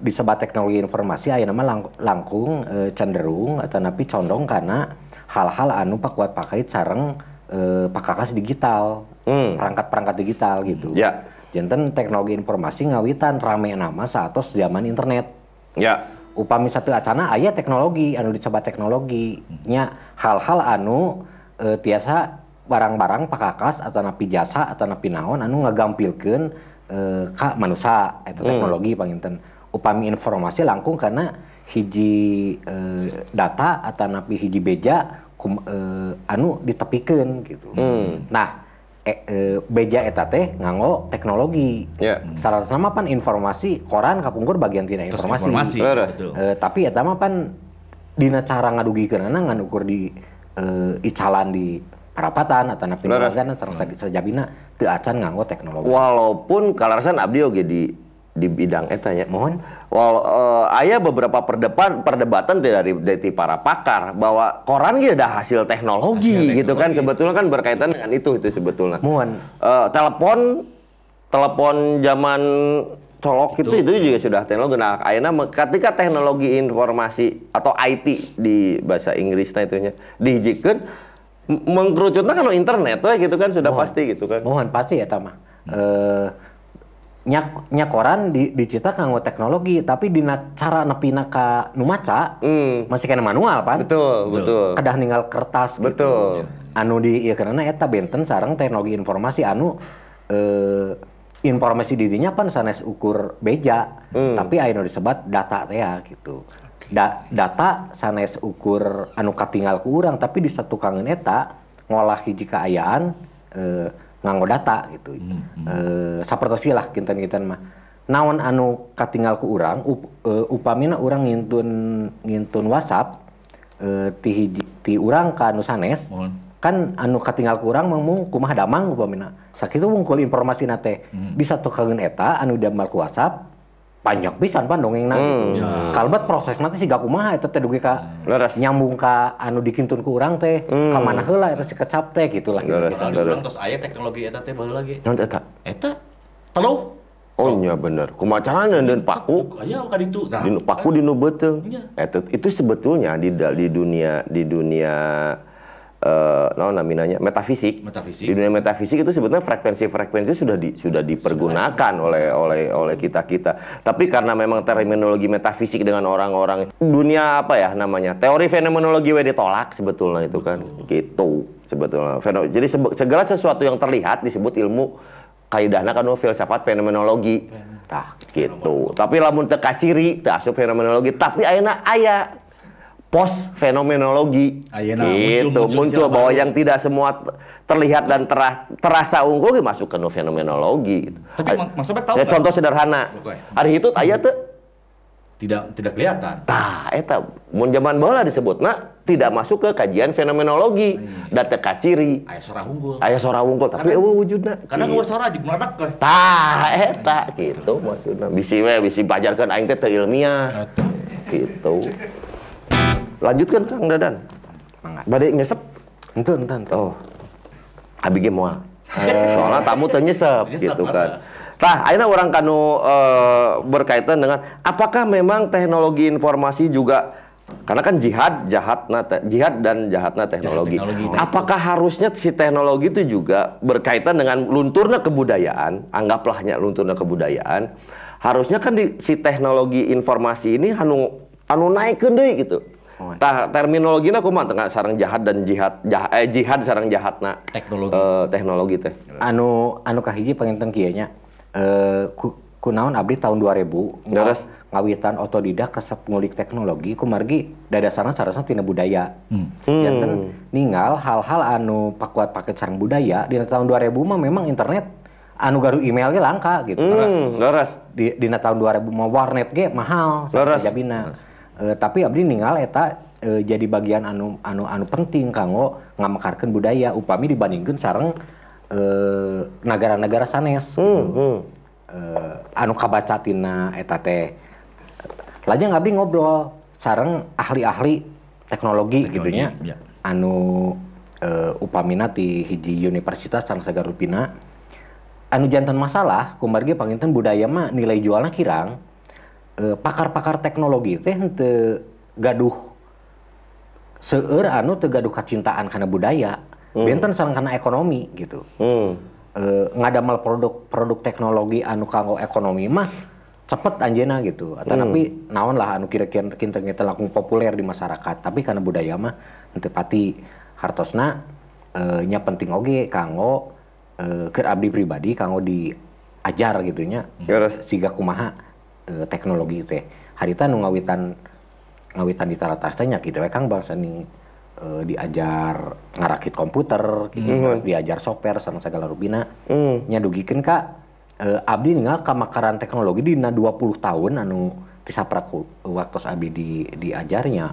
disebat teknologi informasi aya nama lang- langkung eh, cenderung atau napi condong karena hal-hal anu pakuat pakai sareng eh, pakakas digital
Hmm.
perangkat-perangkat digital gitu
Ya.
Janten teknologi informasi ngawitan rame nama saat zaman internet
Ya.
upami satu acana aya teknologi anu dicoba teknologi nya hal-hal anu eh, tiasa barang-barang pakakas atau napi jasa atau napi naon anu ngagampilkeun eh, ka manusia eta teknologi panginten upami informasi langkung karena hiji eh, data atau napi hiji beja kum- eh, anu ditepikeun gitu nah eh, eh, beja eta teh nganggo teknologi
Ya.
salah sama pan informasi koran kapungkur bagian tina informasi,
informasi.
Eh, tapi eta mah pan dina cara ngadugikeun ngan ukur di eh, icalan di parapatan atau napi
Leres.
nolagan sareng sa- sajabina teu acan nganggo teknologi.
Walaupun kalarasan abdi oge di di bidang eta nya.
Mohon.
Wal eh, aya beberapa perdepan perdebatan dari dari para pakar bahwa koran ge ada hasil teknologi,
Hasil
gitu kan
teknologi.
sebetulnya kan berkaitan dengan itu itu sebetulnya.
Mohon.
Eh, telepon telepon zaman colok itu itu juga sudah teknologi. Nah, me- ketika teknologi informasi atau IT di bahasa Inggrisnya itunya dihijikeun m- mengkerucutna kan internet we gitu kan sudah pasti gitu kan.
Mohon pasti eta mah. Eh nyak nya koran di dicita kanggo teknologi tapi dina cara nepina ka nu maca
Hmm.
masih kena manual pan.
Betul, betul.
kedah ninggal kertas gitu.
Betul.
anu di ieu karena eta benten sarang teknologi informasi anu eh, informasi dirinya pan sanes ukur beja
Hmm.
tapi nu disebat data teh ya gitu Da- data sanes ukur anu katinggal ku urang tapi di satu kangen eta ngolah hiji kaayaan eh, nganggo data gitu. Eh, sapertos lah kinten-kinten mah. Naon anu katinggal ku urang up, eh, upamina urang ngintun ngintun WhatsApp eh, ti hiji ti urang ka anu sanes
Mohon.
kan anu katinggal kurang mung kumaha damang upamina. Sakitu wungkul informasi nate di satu kangen eta anu damel ku WhatsApp panjang pisan pan dongengna gitu. Kalbet proses nanti siga kumaha eta teh dugi ka
Leres.
nyambung ka anu dikintun ku urang teh ka mana heula eta si kecap teh gitulah gitu.
Kalau dibilang terus aya teknologi eta teh baheula lagi.
Naon eta?
Eta telu.
Oh iya bener. Kumaha carana dan paku
Aya ka ditu. Nah,
paku di nu beuteung.
Iya.
Eta itu sebetulnya di di dunia di dunia eh naon namanya metafisik.
Metafisik.
Di dunia metafisik itu sebetulnya frekuensi-frekuensi sudah di, sudah dipergunakan oleh oleh oleh kita-kita. Tapi karena memang terminologi metafisik dengan orang-orang dunia apa ya namanya? Teori fenomenologi we ditolak sebetulnya itu kan. Gitu sebetulnya. Jadi segala sesuatu yang terlihat disebut ilmu kaidahna kan filsafat fenomenologi. Tah gitu. Tapi lamun teu kaciri teu asup fenomenologi, tapi ayeuna aya post fenomenologi.
Ayeuna
gitu,
muncul- muncul
muncul, bahwa
baru.
yang tidak semua terlihat dan teras- terasa unggul ge masuk ke fenomenologi gitu.
Tapi mak- maksudnya tahu
ya, contoh sederhana. Hari itu aya teu
tidak tidak kelihatan.
Tah, eta mun zaman baheula disebutna tidak masuk ke kajian fenomenologi dan teka ciri.
Aya sora unggul.
Aya sora unggul tapi
Karena-
eueuh wujudna.
Kadang
Gitu.
gua sora jeung meledak we.
Tah, eta gitu maksudna. Bisi we bisi pajarkeun aing teh teu ilmiah. Gitu. Lanjutkan Kang Dadan.
Mangga.
Bade nyesep.
Ente, ente, ente.
Oh. Abi ge moal. Soalnya tamu teu nyesep gitu kan. Tah, ayeuna orang kanu eh, berkaitan dengan apakah memang teknologi informasi juga karena kan jihad jahatna te- jihad dan jahatna teknologi.
teknologi tadi.
Apakah harusnya si teknologi itu juga berkaitan dengan lunturnya kebudayaan, anggaplah nya lunturnya kebudayaan. Harusnya kan di, si teknologi informasi ini anu anu naikkeun deui gitu.
Oh.
Tah terminologinya kumaha tengah sarang jahat dan jihad jah, eh, jihad sarang jahatna
Teknologi.
eh, teknologi teh.
anu anu kahiji panginten kieu nya eh ku, kunaon abdi tahun 2000
Leres.
ngawitan otodidak resep ngulik teknologi kumargi dadasarna sarasna tina budaya
Hmm.
janten ninggal hal-hal anu pakuat paket sarang budaya di tahun 2000 mah memang internet anu garu email ge langka gitu
Hmm, leres.
di dina tahun 2000 mah warnet ge mahal
Leres.
jabina Eh, tapi abdi ninggal eta eh, jadi bagian anu anu anu penting kanggo ngamekarkeun budaya upami dibandingkeun sareng eh, negara-negara sanes
Hmm, hmm.
Eh, anu kabaca tina eta teh. Lajeng abdi ngobrol sareng ahli-ahli teknologi,
Teknologi,
gitu nya
ya.
anu eh, upamina ti hiji universitas sareng sagarupina anu jantan masalah kumargi panginten budaya mah nilai jualnya kirang pakar-pakar teknologi teh gaduh seueur anu teu gaduh kacintaan karena budaya benten sareng kana ekonomi gitu.
Hmm.
eh, ngadamel produk produk teknologi anu kanggo ekonomi mah cepet anjena gitu. Atau tapi naon lah anu kira-kira kita langsung populer di masyarakat. Tapi karena budaya mah henteu pati hartosna eh, nya penting oge kanggo eh, keur abdi pribadi kanggo diajar gitu nya.
Leres.
siga kumaha eh, teknologi teh. Harita nu ngawitan ngawitan di taratas teh nya kitu we Kang bangsa ning eh, diajar ngarakit komputer gitu terus diajar software sama segala rubina.
Hmm.
nya dugikeun ka eh, abdi ninggal kamakaran teknologi dina 20 tahun anu tisaprak waktu abdi di diajarnya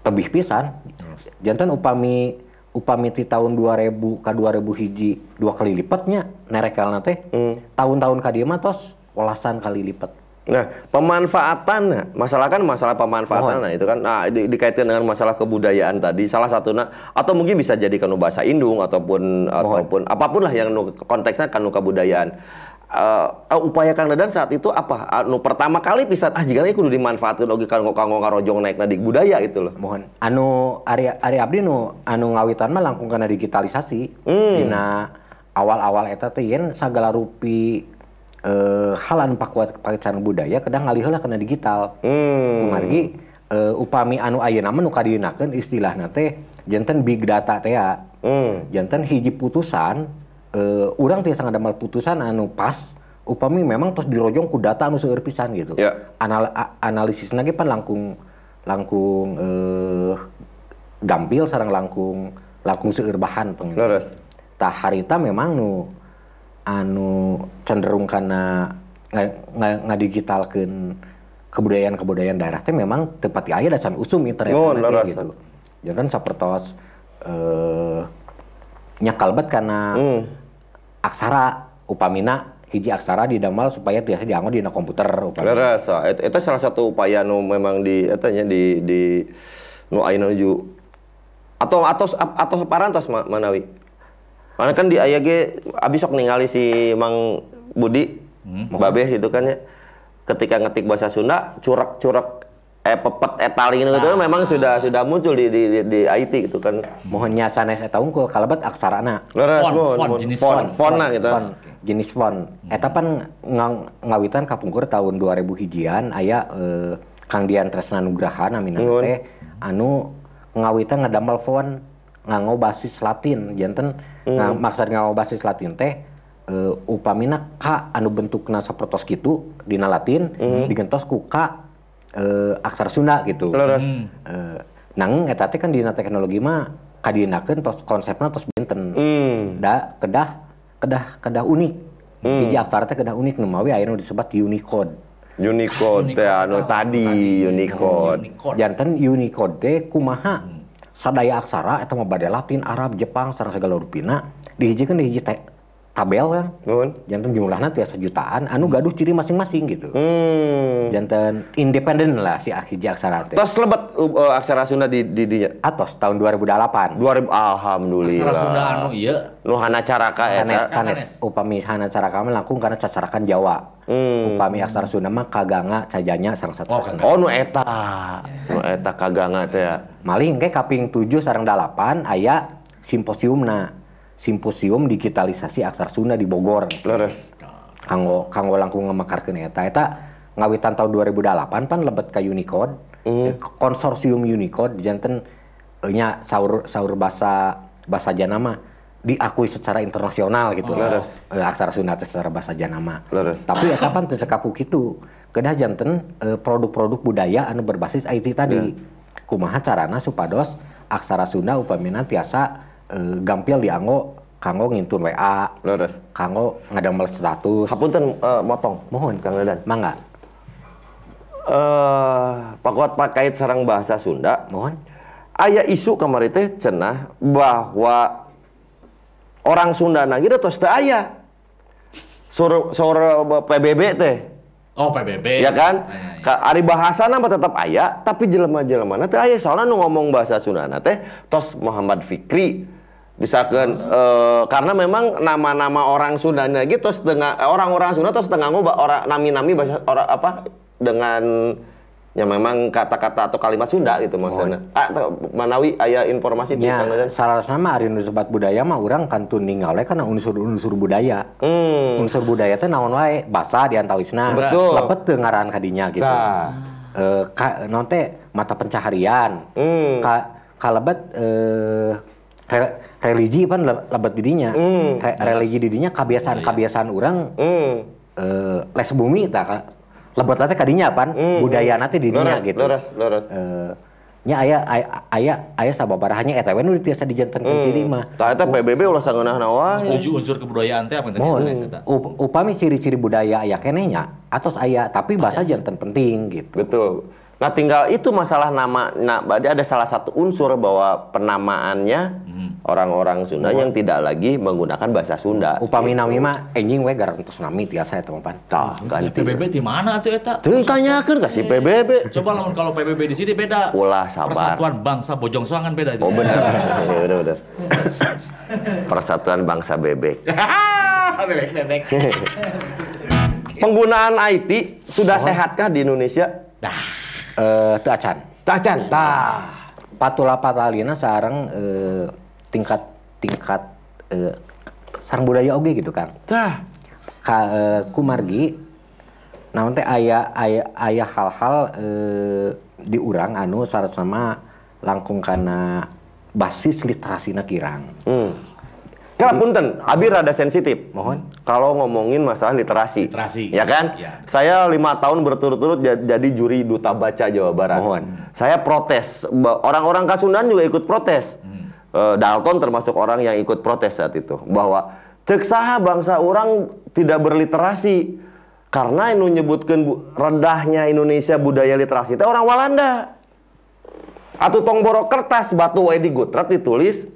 lebih pisan. Jantan upami upami ti tahun 2000 ka 2000 hiji dua kali lipatnya nerekalna teh. Tahun-tahun ka dieu mah tos welasan kali lipat
Nah, pemanfaatan, masalah kan masalah pemanfaatan, nah itu kan, nah di, dikaitkan dengan masalah kebudayaan tadi, salah satunya, atau mungkin bisa jadi kanu bahasa Indung ataupun ataupun apa pun lah yang nu- konteksnya kanu kebudayaan. Eh, eh, upaya Kang Dadan saat itu apa? Anu pertama kali bisa ah jika kudu dimanfaatkan lagi kanggo kanggo ngarojong naik di budaya itu loh.
mohon anu ari ari abdi nu anu ngawitan mah langkung kana digitalisasi dina awal-awal eta teh yen sagala rupi eh hal anu pakuat pakecan budaya kadang ngalih heula kana digital
Hmm.
kumargi eh, upami anu ayeuna mah nu kadinakeun istilahna teh janten big data teh ya
Hmm.
jantan hiji putusan eh urang tiasa ngadamel putusan anu pas upami memang terus dirojong ku data anu seueur pisan gitu
Ya.
Anal a- analisisna ge pan langkung langkung eh gampil sareng langkung langkung seueur bahan pengen tah harita memang nu anu cenderung kana nga- nga- ngadigitalkeun kebudayaan-kebudayaan daerah teh memang tepati aya dasan usum teh
leres.
gitu. Jangan sapertos eh nyakalbet karena
Hmm.
aksara upamina hiji aksara didamel supaya tiasa dianggo dina komputer upamina.
Leres, ah. Eta salah satu upaya nu memang di eta nya di di nu ayeuna nuju atau atau atau parantos Ma- manawi. Karena kan di aya ge abis sok ningali si Mang Budi Babeh itu kan ya ketika ngetik bahasa Sunda curak-curak eh pepet etaling itu kan memang sudah sudah muncul di di, di, di IT gitu kan.
Mohon nya sanes eta unggul kalebet aksarana.
Leres,
Font, font, jenis
font,
font.
font nah gitu.
Font, jenis font. Eta pan ngang- ngawitan kapungkur tahun 2000 hijian aya eh, Kang Dian Tresna Nugraha namina teh anu ngawitan ngadamel font nganggo basis Latin janten nga, maksud nganggo basis Latin teh eh, upamina K anu bentukna sapertos kitu dina Latin digentos ku K eh, aksara Sunda gitu.
Leres.
Eh, nanging eta teh kan dina teknologi mah kadinakeun tos konsepna tos benten
Hmm.
da kedah kedah kedah unik hiji aksara teh kedah unik nu mawi ayeuna disebut Unicode
Unicode teh anu tadi Unicode.
Unicode.
janten Unicode teh kumaha sadaya aksara mah bade Latin, Arab, Jepang sareng segala rupina dihijikeun di hiji te- tabel kan.
Nuhun.
Janten jumlahna tiasa jutaan anu gaduh ciri masing-masing gitu.
Hmm.
Janten independen lah si hiji aksara teh.
Tos lebet uh, aksara Sunda di di dinya.
Atos tahun 2008.
2000 alhamdulillah.
Aksara Sunda anu iya.
Nu hana caraka
Sanes,
eta.
sanes.
Sanes.
Upami hana cara kami langkung karena cacarakan Jawa.
Hmm.
Upami aksara Sunda mah kaganga cajanya sareng satu.
Oh.
Oh nu eta. Nu eta kaganga teh. ya.
Maling ke kaping 7 sareng 8 aya simposiumna. Simposium digitalisasi aksara Sunda di Bogor.
Leres.
Kanggo kanggo langkung ngemakarkeun eta eta ngawitan tahun 2008 pan lebet ka Unicode.
Hmm.
Konsorsium Unicode janten nya saur saur bahasa bahasa Janama diakui secara internasional gitu.
Leres.
Eh, aksara Sunda secara bahasa Janama.
Leres.
Tapi eta pan teu sekaku kitu. Kedah janten eh, produk-produk budaya anu berbasis IT tadi. Kumaha carana supados aksara Sunda upamina tiasa eh, gampil dianggo kanggo ngintun WA,
Leres.
kanggo ngadamel status.
Hapunten eh, motong.
Mohon
Kang Dadan.
Mangga.
Eh, pakuat pakait sarang bahasa Sunda.
Mohon.
Aya isu kamari teh cenah bahwa orang Sunda nagi tos teu aya. Sur sur PBB teh.
Oh PBB.
Ya kan?
Ah, iya, iya.
Ka ari bahasana mah tetap aya, tapi jelema-jelemana teh aya soalnya nu ngomong bahasa Sundana teh tos Muhammad Fikri. Misalkan eh, karena memang nama-nama orang Sunda gitu tos dengan orang-orang Sunda tos tengah ngoba orang nami-nami bahasa orang apa dengan ya memang kata-kata atau kalimat Sunda gitu maksudnya. Ah, teu- manawi aya informasi
Ya, salah nama ari nu sebat budaya mah urang kantun we kana unsur-unsur budaya.
Hmm.
Unsur budaya teh naon wae? Basa diantawisna.
Betul.
Lepet teu ngaran kadinya gitu.
Tah.
Eh ka, naon teh mata pencaharian.
Hmm.
Ka kalebet eh re- religi pan le- lebet didinya.
Hmm.
Re- religi didinya kebiasaan-kebiasaan urang
Hmm.
eh les bumi ka. Lebet teh kadinya pan budaya teh didinya
Leres,
gitu.
leres, leres.
Eh, nya aya aya aya aya sababarahannya eta we nu tiasa dijantankeun ciri mah.
Tah eta PBB ulah sangeunahna wae.
Tujuh unsur kebudayaan teh apa tadi sanes eta?
up- upami ciri-ciri budaya aya kenenya atos aya tapi bahasa jantan penting gitu.
Betul. Nah tinggal itu masalah nama. Nah, berarti ada salah satu unsur bahwa penamaannya orang-orang Sunda yang tidak lagi menggunakan bahasa Sunda.
Upami nami mah enjing we garantos nami tiasa eta mah pan.
Tah,
Ya,
ganti.
PBB di mana tuh eta?
Tuh tanyakeun ka si PBB.
Coba lamun kalau PBB di sini beda.
Ulah sabar.
Persatuan Bangsa Bojong Soangan beda.
Oh benar. Iya, benar benar. Persatuan Bangsa Bebek.
bebek bebek.
Penggunaan IT sudah sehatkah di Indonesia?
Eh teu acan.
Tah.
Patula patalina sareng eh, tingkat tingkat eh, sareng budaya oge gitu kan.
Tah.
Ka eh, kumargi naon teh aya aya aya hal-hal eh, di urang anu sama langkung kana basis literasina kirang.
Hmm. Kala punten, abi rada sensitif.
Mohon.
Kalau ngomongin masalah literasi.
Literasi.
Ya kan?
Ya.
Saya lima tahun berturut-turut ja- jadi juri duta baca Jawa Barat.
Mohon.
Saya protes. Orang-orang Kasundan juga ikut protes. Eh, Dalton termasuk orang yang ikut protes saat itu. Bahwa cek saha bangsa orang tidak berliterasi. Karena inu nyebutkan bu- rendahnya Indonesia budaya literasi itu orang Walanda. Atau tong borok kertas batu wae di gutrat ditulis.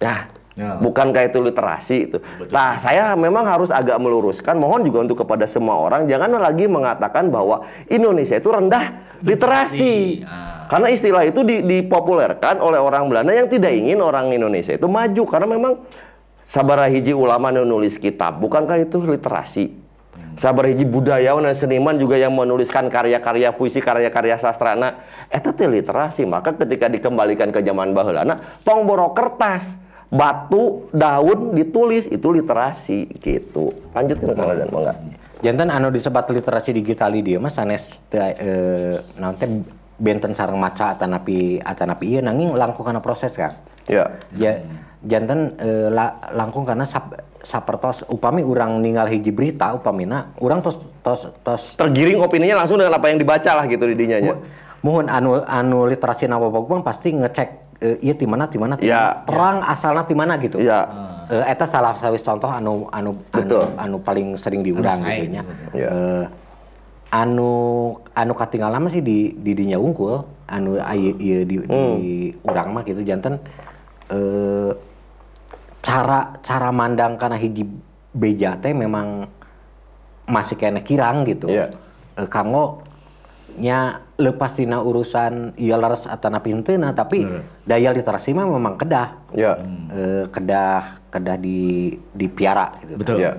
Ya,
Ya.
bukankah itu literasi itu? Nah, saya memang harus agak meluruskan. Mohon juga untuk kepada semua orang jangan lagi mengatakan bahwa Indonesia itu rendah literasi.
Ah.
Karena istilah itu di- dipopulerkan oleh orang Belanda yang tidak ingin orang Indonesia itu maju karena memang sabara hiji ulama nu nulis kitab, bukankah itu literasi? Sabar hiji budayawan dan seniman juga yang menuliskan karya-karya puisi, karya-karya sastrana. Eta teh literasi. Maka ketika dikembalikan ke zaman baheulana, tong borok kertas, batu, daun ditulis itu literasi gitu. Lanjutkan Kang Radan, mangga.
Jantan anu disebat literasi digital di dia mah sanes eh, naon teh benten sareng maca atanapi atanapi ieu nanging langkung kana proses kan.
Ya.
Jantan eh, la- langkung karena sap, sapertos upami urang ninggal hiji berita upamina urang tos tos tos
Tergiring opininya langsung dengan apa yang dibaca lah gitu di dinya nya.
mohon anu anu literasi nama bang pasti ngecek eh, iya di mana di mana
Ya.
terang asalna di mana gitu
Ya.
Eh, eta salah sawis contoh anu anu
Betul.
anu, anu paling sering diurang
Anu
gitu nya
Ya.
Eh, anu anu katinggal lama sih di di dinya unggul anu ieu di, di urang mah gitu janten eh cara cara mandang karena hiji beja teh memang masih kena kirang gitu.
Iya.
Eh, kanggo nya lepas tina urusan ieu laras atana pinteuna tapi
Leres.
daya literasi mah memang kedah.
Ya.
Eh, kedah kedah di dipiara gitu.
Betul.
Ya.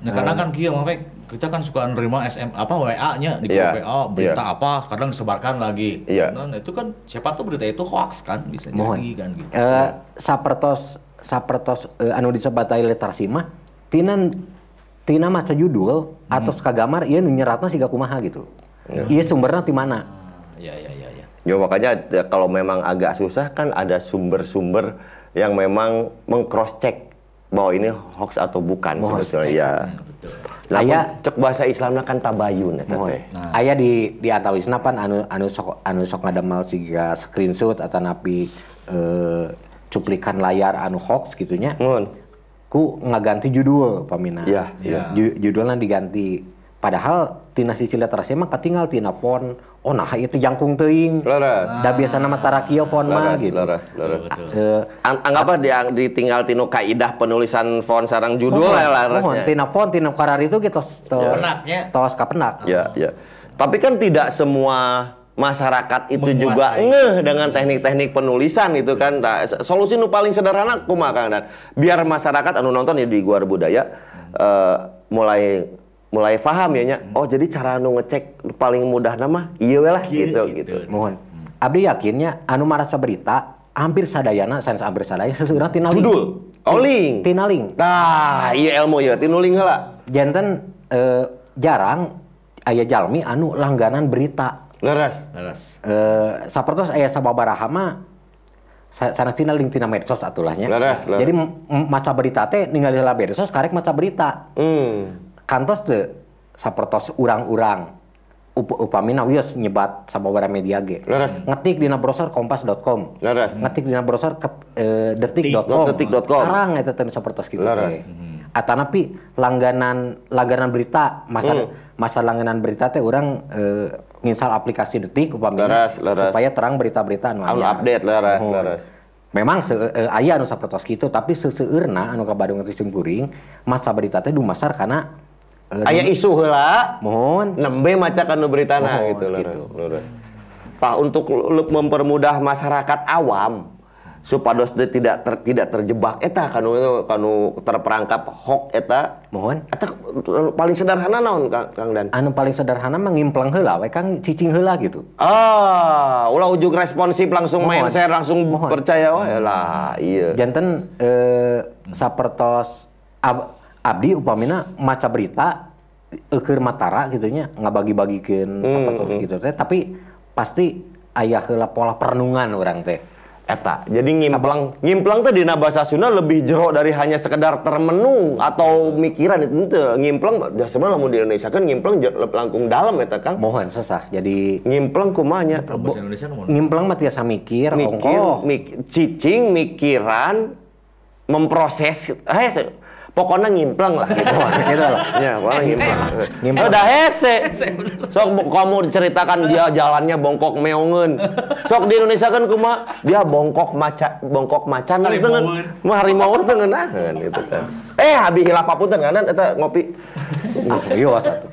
Nah, kadang kan kia Mapek, kita kan suka nerima SM apa WA-nya di grup
Iya,
WA berita
iya.
apa, kadang disebarkan lagi.
Iya.
Nah, itu kan siapa tuh berita itu hoax kan bisa
Mohon.
jadi kan gitu.
Eh, sapertos sapertos eh, anu disebatai literasi mah tina tina maca judul atau kagamar ieu nu nyeratna siga kumaha gitu. Ieu sumberna ti mana?
Ah, Iya iya iya iya.
Ya makanya ya, kalau memang agak susah kan ada sumber-sumber yang memang meng-cross check bahwa ini hoax atau bukan sebetulnya. Ya.
Betul.
Nah,
Aya-
cek bahasa Islamnya kan tabayun eta
Mohon.
teh.
Aya di di antawisna pan anu anu sok anu sok ngadamel siga screenshot atau napi eh, cuplikan layar anu hoax gitunya.
Mun.
Ku ngaganti judul pamina.
Iya,
iya.
Ju- judulnya diganti. Padahal tina sisi literasi mah katinggal tina font. Oh nah itu jangkung teuing.
Leres.
Da biasa nama tarakia font mah gitu.
leres, leres.
Betul.
Eh,
An- anggaplah dia ditinggal tinu kaidah penulisan font sarang judul
mohon,
ya
mohon,
larasnya.
tina font tina karar itu gitu tos
Penaknya.
tos kapenak.
Ya, ya. Tapi kan tidak semua masyarakat itu
Menguasai.
juga ngeh dengan teknik-teknik penulisan itu kan. Nah, solusi nu paling sederhana kumaha Kang Dan. Biar masyarakat anu nonton ya di Gua Budaya eh, mulai mulai paham ya nya. Oh, jadi cara anu ngecek paling mudah nama iya we lah gitu
gitu.
gitu.
Mohon. Abdi yakinnya anu marasa berita hampir sadayana sanes hampir sadaya seseurah tina link.
Judul, oh link.
Tina link.
Nah, iya ilmu ya, tinu link heula.
Janten eh, jarang aya jalmi anu langganan berita.
Leres.
Laras.
Eh sapertos aya sababaraha mah sa- sanes tina link tina medsos atulahnya.
Leres, leres.
Jadi maca berita teh ningali heula medsos karek maca berita.
Hmm.
Kantos teu sapertos urang-urang up upamina wios nyebat sababaraha media ge.
Leres.
Ngetik dina browser kompas.com.
Leres.
ngetik dina browser ke, eh, detik.com
Detik.com.
sarang eta teh sapertos kitu
Laras.
teh atanapi langganan langganan berita masa
Hmm.
masa langganan berita teh orang eh, nginstal aplikasi detik upami
Laras, laras.
supaya terang berita-berita anu
Anu update leres,
Oh.
leres.
Memang se eh, aya anu sapertos kitu tapi seseueurna anu ka Badung teh simkuring maca berita teh dumasar kana eh,
Aya isu heula.
mohon
nembe maca kanu beritana
Oh,
gitu, leres,
gitu.
Pak untuk mempermudah masyarakat awam supados tidak ter- tidak terjebak eta kanu kanu terperangkap hoax eta
mohon
eta paling sederhana naon Kang, Kang Dan?
anu paling sederhana mah ngimpleng heula we Kang cicing heula gitu
Ah, ulah ujuk responsif langsung main
Mohon.
share langsung
Mohon.
percaya wae lah, iya.
janten eh, sapertos ab- abdi upamina maca berita eukeur matara gitunya ngabagi-bagikeun sapertos gitu teh tapi pasti aya heula pola perenungan orang teh
Eta, jadi ngimplang, ngimplang teh dina bahasa Sunda lebih jero dari hanya sekedar termenung atau mikiran itu. Ngimplang, ya sebenarnya lamun di Indonesia kan ngimplang langkung dalam eta Kang.
mohon susah jadi
Ngimplang kumanya
Bahasa Indonesia nomor.
ngimpleng mah tiasa mikir
mikir, mik- cicing, mikiran, memproses, eh pokoknya ngimplang lah gitu.
gitu lah
ya, pokoknya ngimplang.
Ngimplang.
Udah hese. Sok kamu ceritakan dia jalannya bongkok meongen. Sok di Indonesia kan kuma dia bongkok maca bongkok macan
Harimauan.
tengen. Mah harimau tengenahan gitu kan. Eh habis hilap papunten kan eta ngopi.
ah iya satu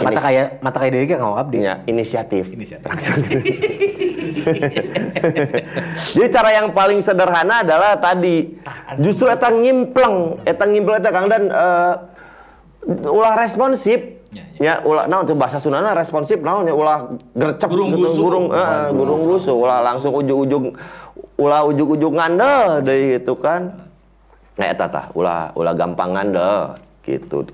mata kayak mata kayak deui ge ngau abdi
Ya, inisiatif.
Inisiatif.
Langsung. Jadi cara yang paling sederhana adalah tadi justru eta ngimpleng, eta ngimpleng eta Kang dan eh, ulah responsif.
Ya,
Ya, ulah naon tuh bahasa Sundana responsif naon ya ulah gercep
Gurung
gitu,
gusu.
gurung eh, gurung gusu ulah langsung ujug-ujug ulah ujug-ujug ngandel deui gitu kan. Nah, eta tah ulah ulah gampang ngandel gitu.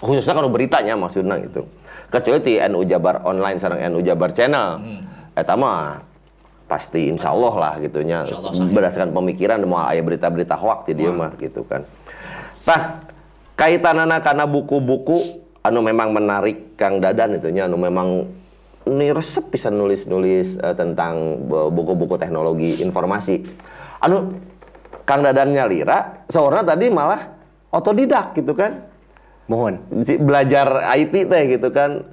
Khususnya kalau beritanya maksudnya gitu. Kecuali di NU Jabar online sareng NU Jabar channel. Eta mah pasti insya Allah lah gitunya
Allah sahih.
berdasarkan pemikiran mau aya berita-berita hoax di dia mah gitu kan. Tah kaitanana karena buku-buku anu memang menarik Kang Dadan itunya anu memang ini resep bisa nulis-nulis eh, tentang bu- buku-buku teknologi informasi. Anu Kang Dadan nyalira, seorang tadi malah otodidak gitu kan.
mohon
Belajar IT teh gitu kan.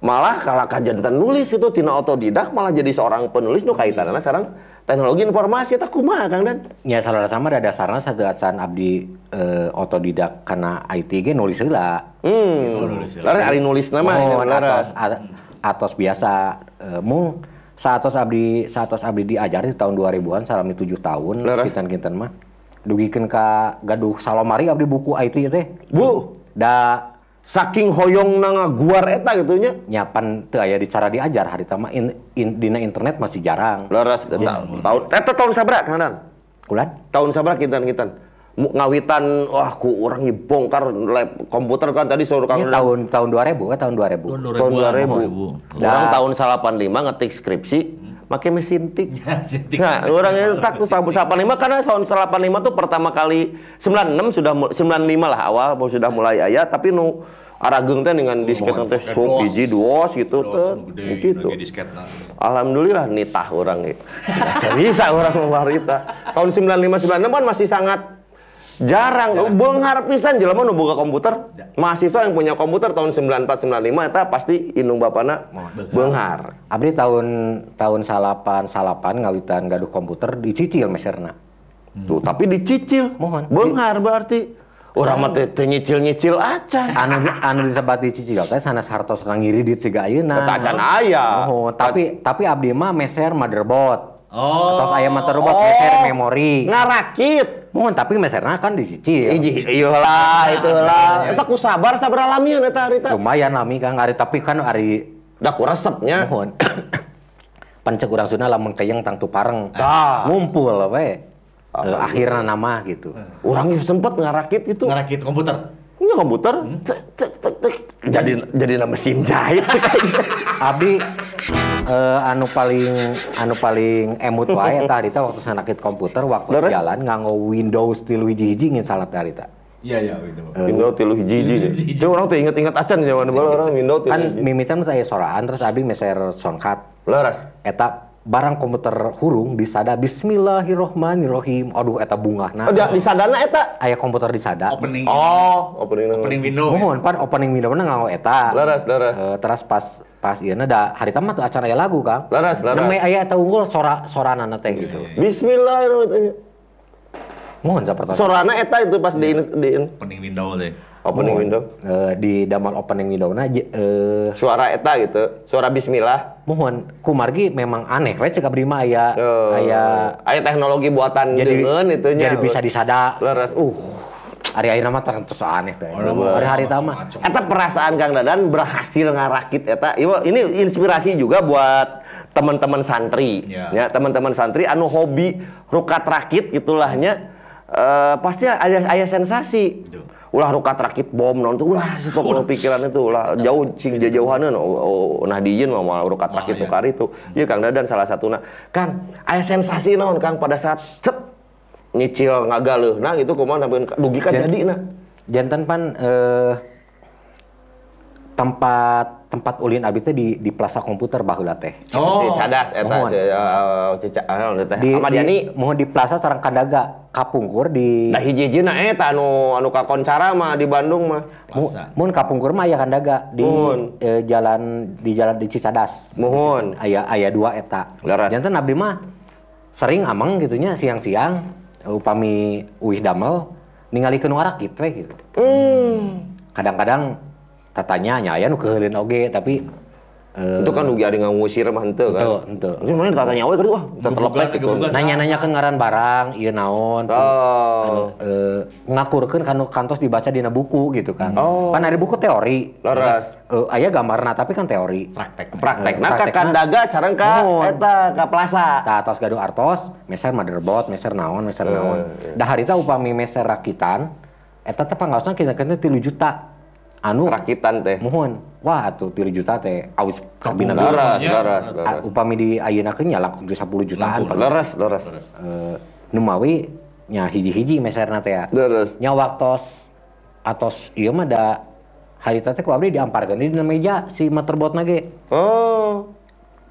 Malah kalau kajantan nulis itu tina otodidak malah jadi seorang penulis nu kaitanana sekarang teknologi informasi eta kumaha Kang Dan?
Ya salah sama ada dasarnya satu acan abdi eh, otodidak karena IT ge nulis heula.
Hmm.
nulis ya.
Laras ari nulis nama
Mohon
ya, laras.
atos, a- atos biasa eh, mung saatos abdi saatos abdi diajar di tahun 2000-an salami 7 tahun kinten-kinten mah dugikeun ka gaduh salomari abdi buku IT teh.
Bu,
Da
saking hoyong nanga guar eta gitu nya.
nyapan teu aya di cara diajar hari tama in, in- dina internet masih jarang.
Laras eta tahun eta tahun sabra Kang Dan?
Kulan?
Tahun sabra kinten-kinten. Mu- Ngawitan wah ku urang bongkar lab komputer kan tadi suruh Kang
tahun tahun 2000 eh tahun 2000.
Tahun
tahun
2000.
2000. Orang tahun 85 ngetik skripsi make mesin tik.
Ya, jadi-
Nah, orang itu tak tuh tahun 85 karena tahun 85 tuh pertama kali 96 sudah mul- 95 lah awal sudah mulai aya tapi nu arageng teh dengan disket teh sok hiji duos gitu
gede,
Gitu.
nah.
Alhamdulillah nitah orang ya. bisa orang warita. Tahun 95 96 kan masih sangat jarang. Beunghar pisan jelema nu boga komputer. Mahasiswa yang punya komputer tahun 94 95 eta pasti indung bapana beunghar.
Abdi tahun tahun salapan salapan ngawitan gaduh komputer dicicil meserna.
Tuh, tapi dicicil.
Mohon.
Beunghar berarti. Orang mah teh nyicil-nyicil acan.
anu anu disebat dicicil teh sanes hartos ngiri di siga ayeuna.
Eta acan aya.
Oh, tapi tapi abdi mah meser motherboard.
Oh.
Terus aya motherboard
Oh.
meser memori.
Ngarakit.
Mohon tapi meserna kan dicicil.
Iji, iyalah, itulah. Eta ku sabar sabar alamian eta harita.
Lumayan lami Kang ari tapi kan ari
Da ku resepnya.
mohon. Pancek urang Sunda lamun kayeng tang tupareng.
Tah.
Ngumpul we. Eh, akhirna nama gitu.
Orang yang sempet ngarakit itu.
Ngerakit komputer.
Punya komputer, cek cek cek cek. Jadi jadi nama mesin jahit
Abdi eh, anu paling anu paling emut wae eta harita waktu sanakit komputer waktu
Leres?
jalan nganggo Windows tilu hiji-hiji ngin salat harita.
Iya, iya, itu.
Windows tilu hiji hiji. Jadi orang tuh inget-inget acan sih mana bola orang Windows tilu
Kan mimitan teh aya soraan terus abdi meser soundcard.
Leras.
Eta barang komputer hurung disada Bismillahirrohmanirrohim. Aduh eta bungahna.
Oh, di, di sadana eta.
Aya komputer disada.
Opening.
Oh, opening.
Opening window. ya?
Mohon pan opening window nganggo eta.
Leres, leres.
Eh, terus pas pas ieu da harita mah teu acan aya lagu Kang.
Leres, leres.
Nembe aya eta unggul sora soranana teh gitu.
Bismillahirrahmanirrahim.
Mohon sapertos.
Sorana eta itu pas di di
Opening window deh.
Opening window.
Eh, di damel opening window-na j- eh
Suara eta gitu. Suara bismillah.
mohon kumargi memang aneh we cek abdi mah aya
Oh.
aya
aya teknologi buatan
jadi
dengan itunya.
jadi bisa disada.
Leres. Uh.
Ari ayeuna mah terus aneh teh. Hari hari mah
macam-macam.
Eta perasaan Kang Dadan berhasil ngarakit eta. Ini inspirasi juga buat teman-teman santri.
Ya.
Ya, teman-teman santri anu hobi rukat rakit gitulahnya eh pasti ada aya sensasi.
Betul.
Ulah rukat rakit bom non tuh ulah situ kalau pikiran itu ulah jauh cing jauhaneun oh, oh, nah dijieun mah moal rukat rakit
iya.
nu kari itu. Ieu Kang Dadan salah satuna. Kang, aya sensasi naon Kang pada saat cet nyicil ngagaleuhna gitu kumaha sampeun dugi ka
Jan-
jadina.
jantan pan eh tempat tempat ulin abdi teh di di plaza komputer baheula teh.
Oh.
Cadas eta
Mohon.
cica anu teh
Di,
Ahmad
di,
Yani.
mohon di plaza sareng kandaga kapungkur di
Da hiji-hijina eta anu anu kakoncara mah di Bandung mah.
Plaza.
Mun kapungkur mah aya kandaga di
Mohon.
eh, jalan di jalan di Cicadas.
Mohon.
Aya aya dua eta. Jantan abdi mah sering amang gitunya siang-siang upami uih damel ningalikeun warakit we gitu.
Hmm.
Kadang-kadang tatanya nya aya nu keheulin oge tapi eh,
Itu kan dugi ari ngangusir mah henteu kan.
Henteu, henteu.
Itu mana tatanya we wah kita terlepek gitu.
Nanya-nanya ke ngaran barang ieu naon
Oh.
eh ngakurkeun kanu kantos dibaca dina buku gitu kan.
Oh.
Kan ada buku teori.
Laras.
Eh, aya gambarna tapi kan teori.
Praktek.
Praktekna ka
Praktekna.
kandaga sareng ka eta ka plaza.
Tah atos gaduh artos, meser motherboard, meser naon, meser naon. Da harita upami meser rakitan, eta teh pangaosna kira-kira 3 juta. Anu
Rakitan teh.
mohon. Wah, atuh 3 juta teh awis kabina
laras,
Ah,
laras.
upami di ayeuna nya langsung 10 jutaan.
Lampung.
Laras, laras.
Eh, nu mawi nya hiji-hiji meserna teh ya.
Laras.
Nya waktos atos ieu mah da harita teh ku abdi diamparkeun di meja si motherboard ge.
Oh.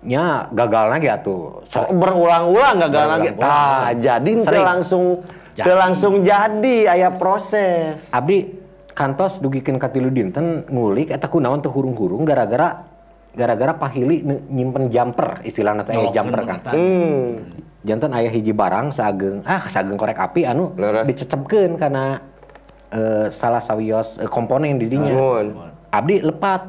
Nya gagal ge atuh.
So, berulang-ulang gagal lagi. Ah, jadi langsung langsung jadi aya proses.
Abdi kantos dugikeun ka tilu dinten ngulik eta kunaon teh hurung-hurung gara-gara gara-gara pahili nyimpen jumper istilahnya teh aya jumper kan.
Hmm.
Jantan ayah hiji barang saageng ah saageng korek api anu dicecepkeun karena eh, salah sawios eh, komponen di dinya.
Nuhun.
Abdi lepat.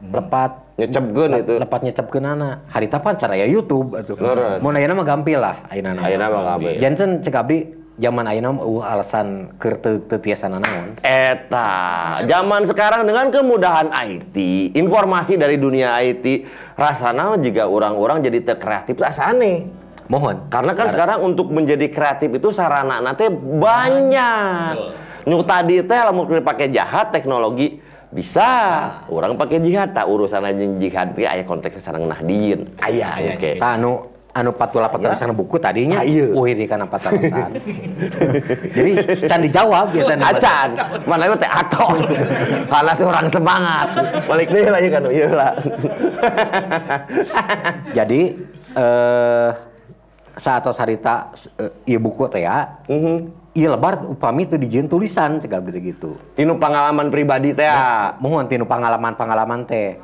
Lepat
Nyecepkeun itu.
lepat nyecepkeun anak. Harita pan cara ya YouTube atuh. Mun ayeuna mah gampil lah ayeuna. mah.
Ayeuna mah gampil.
Janten cek abdi zaman mah uh, alasan tiasa naon.
Eta, zaman sekarang dengan kemudahan IT, informasi dari dunia IT, rasanya juga orang-orang jadi teu kreatif asa aneh.
Mohon.
Karena kan sekarang untuk menjadi kreatif itu sarana nanti banyak. Nu tadi teh lamun pakai jahat teknologi bisa orang pakai jihad tak urusan aja jihad teh aya konteks sareng nahdien aya
Aya,
oke
Tah anu anu patula patulasan buku tadinya
iya.
uhir di kana patulasan. Jadi can dijawab ya teh.
acan mana itu teh atos panas orang semangat balik deh lah ya kan iya lah
Jadi eh saat harita eh, ieu buku teh ya. Ieu lebar upami teu dijieun tulisan abdi gitu.
tinu pengalaman pribadi teh ya.
Mohon tinu pengalaman-pengalaman teh.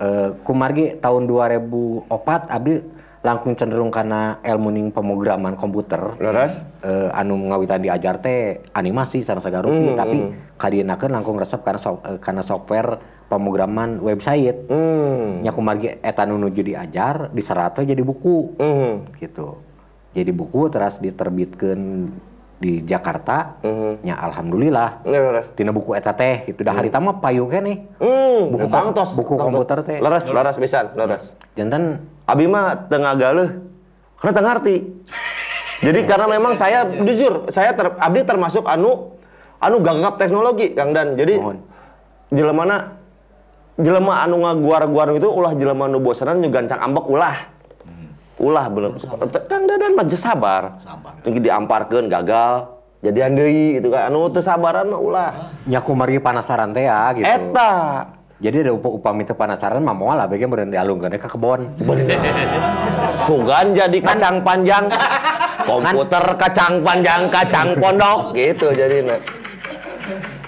Eh kumargi tahun 2004 abdi langkung cenderung karena ilmu ning pemrograman komputer.
Leres?
Eh, anu ngawitan diajar teh animasi sareng sagarupi tapi kadienakeun langkung resep karena so- eh, karena software pemrograman website.
hmm.
Nya kumargi eta nu nuju diajar diserat jadi buku.
Hmm.
Gitu. Jadi buku terus diterbitkeun di Jakarta. Nya alhamdulillah.
Leres.
Tina buku eta teh gitu. Dah harita mah payu keneh.
Hmm
Buku
buku
kom- buku komputer teh.
leres leres pisan leres.
Janten
Abi mah tengah galuh karena tengah ngerti. Jadi karena memang saya jujur, saya ter, Abdi termasuk anu anu gagap teknologi Kang Dan. Jadi jelemana jelema anu ngaguar-guar itu ulah jelema nu bosanan juga gancang ambek ulah. Ulah bener. Kang Dadan mah sabar.
Sabar.
Tinggi diamparkeun gagal. Jadi deui gitu kan. Anu teu sabaran mah ulah.
nya kumargi panasaran teh ya gitu
Eta.
Jadi ada upa upami teu panasaran mah lah bagian meureun dialungkeun ke kebon.
Sugan jadi kacang panjang, komputer kacang panjang, kacang pondok, gitu jadi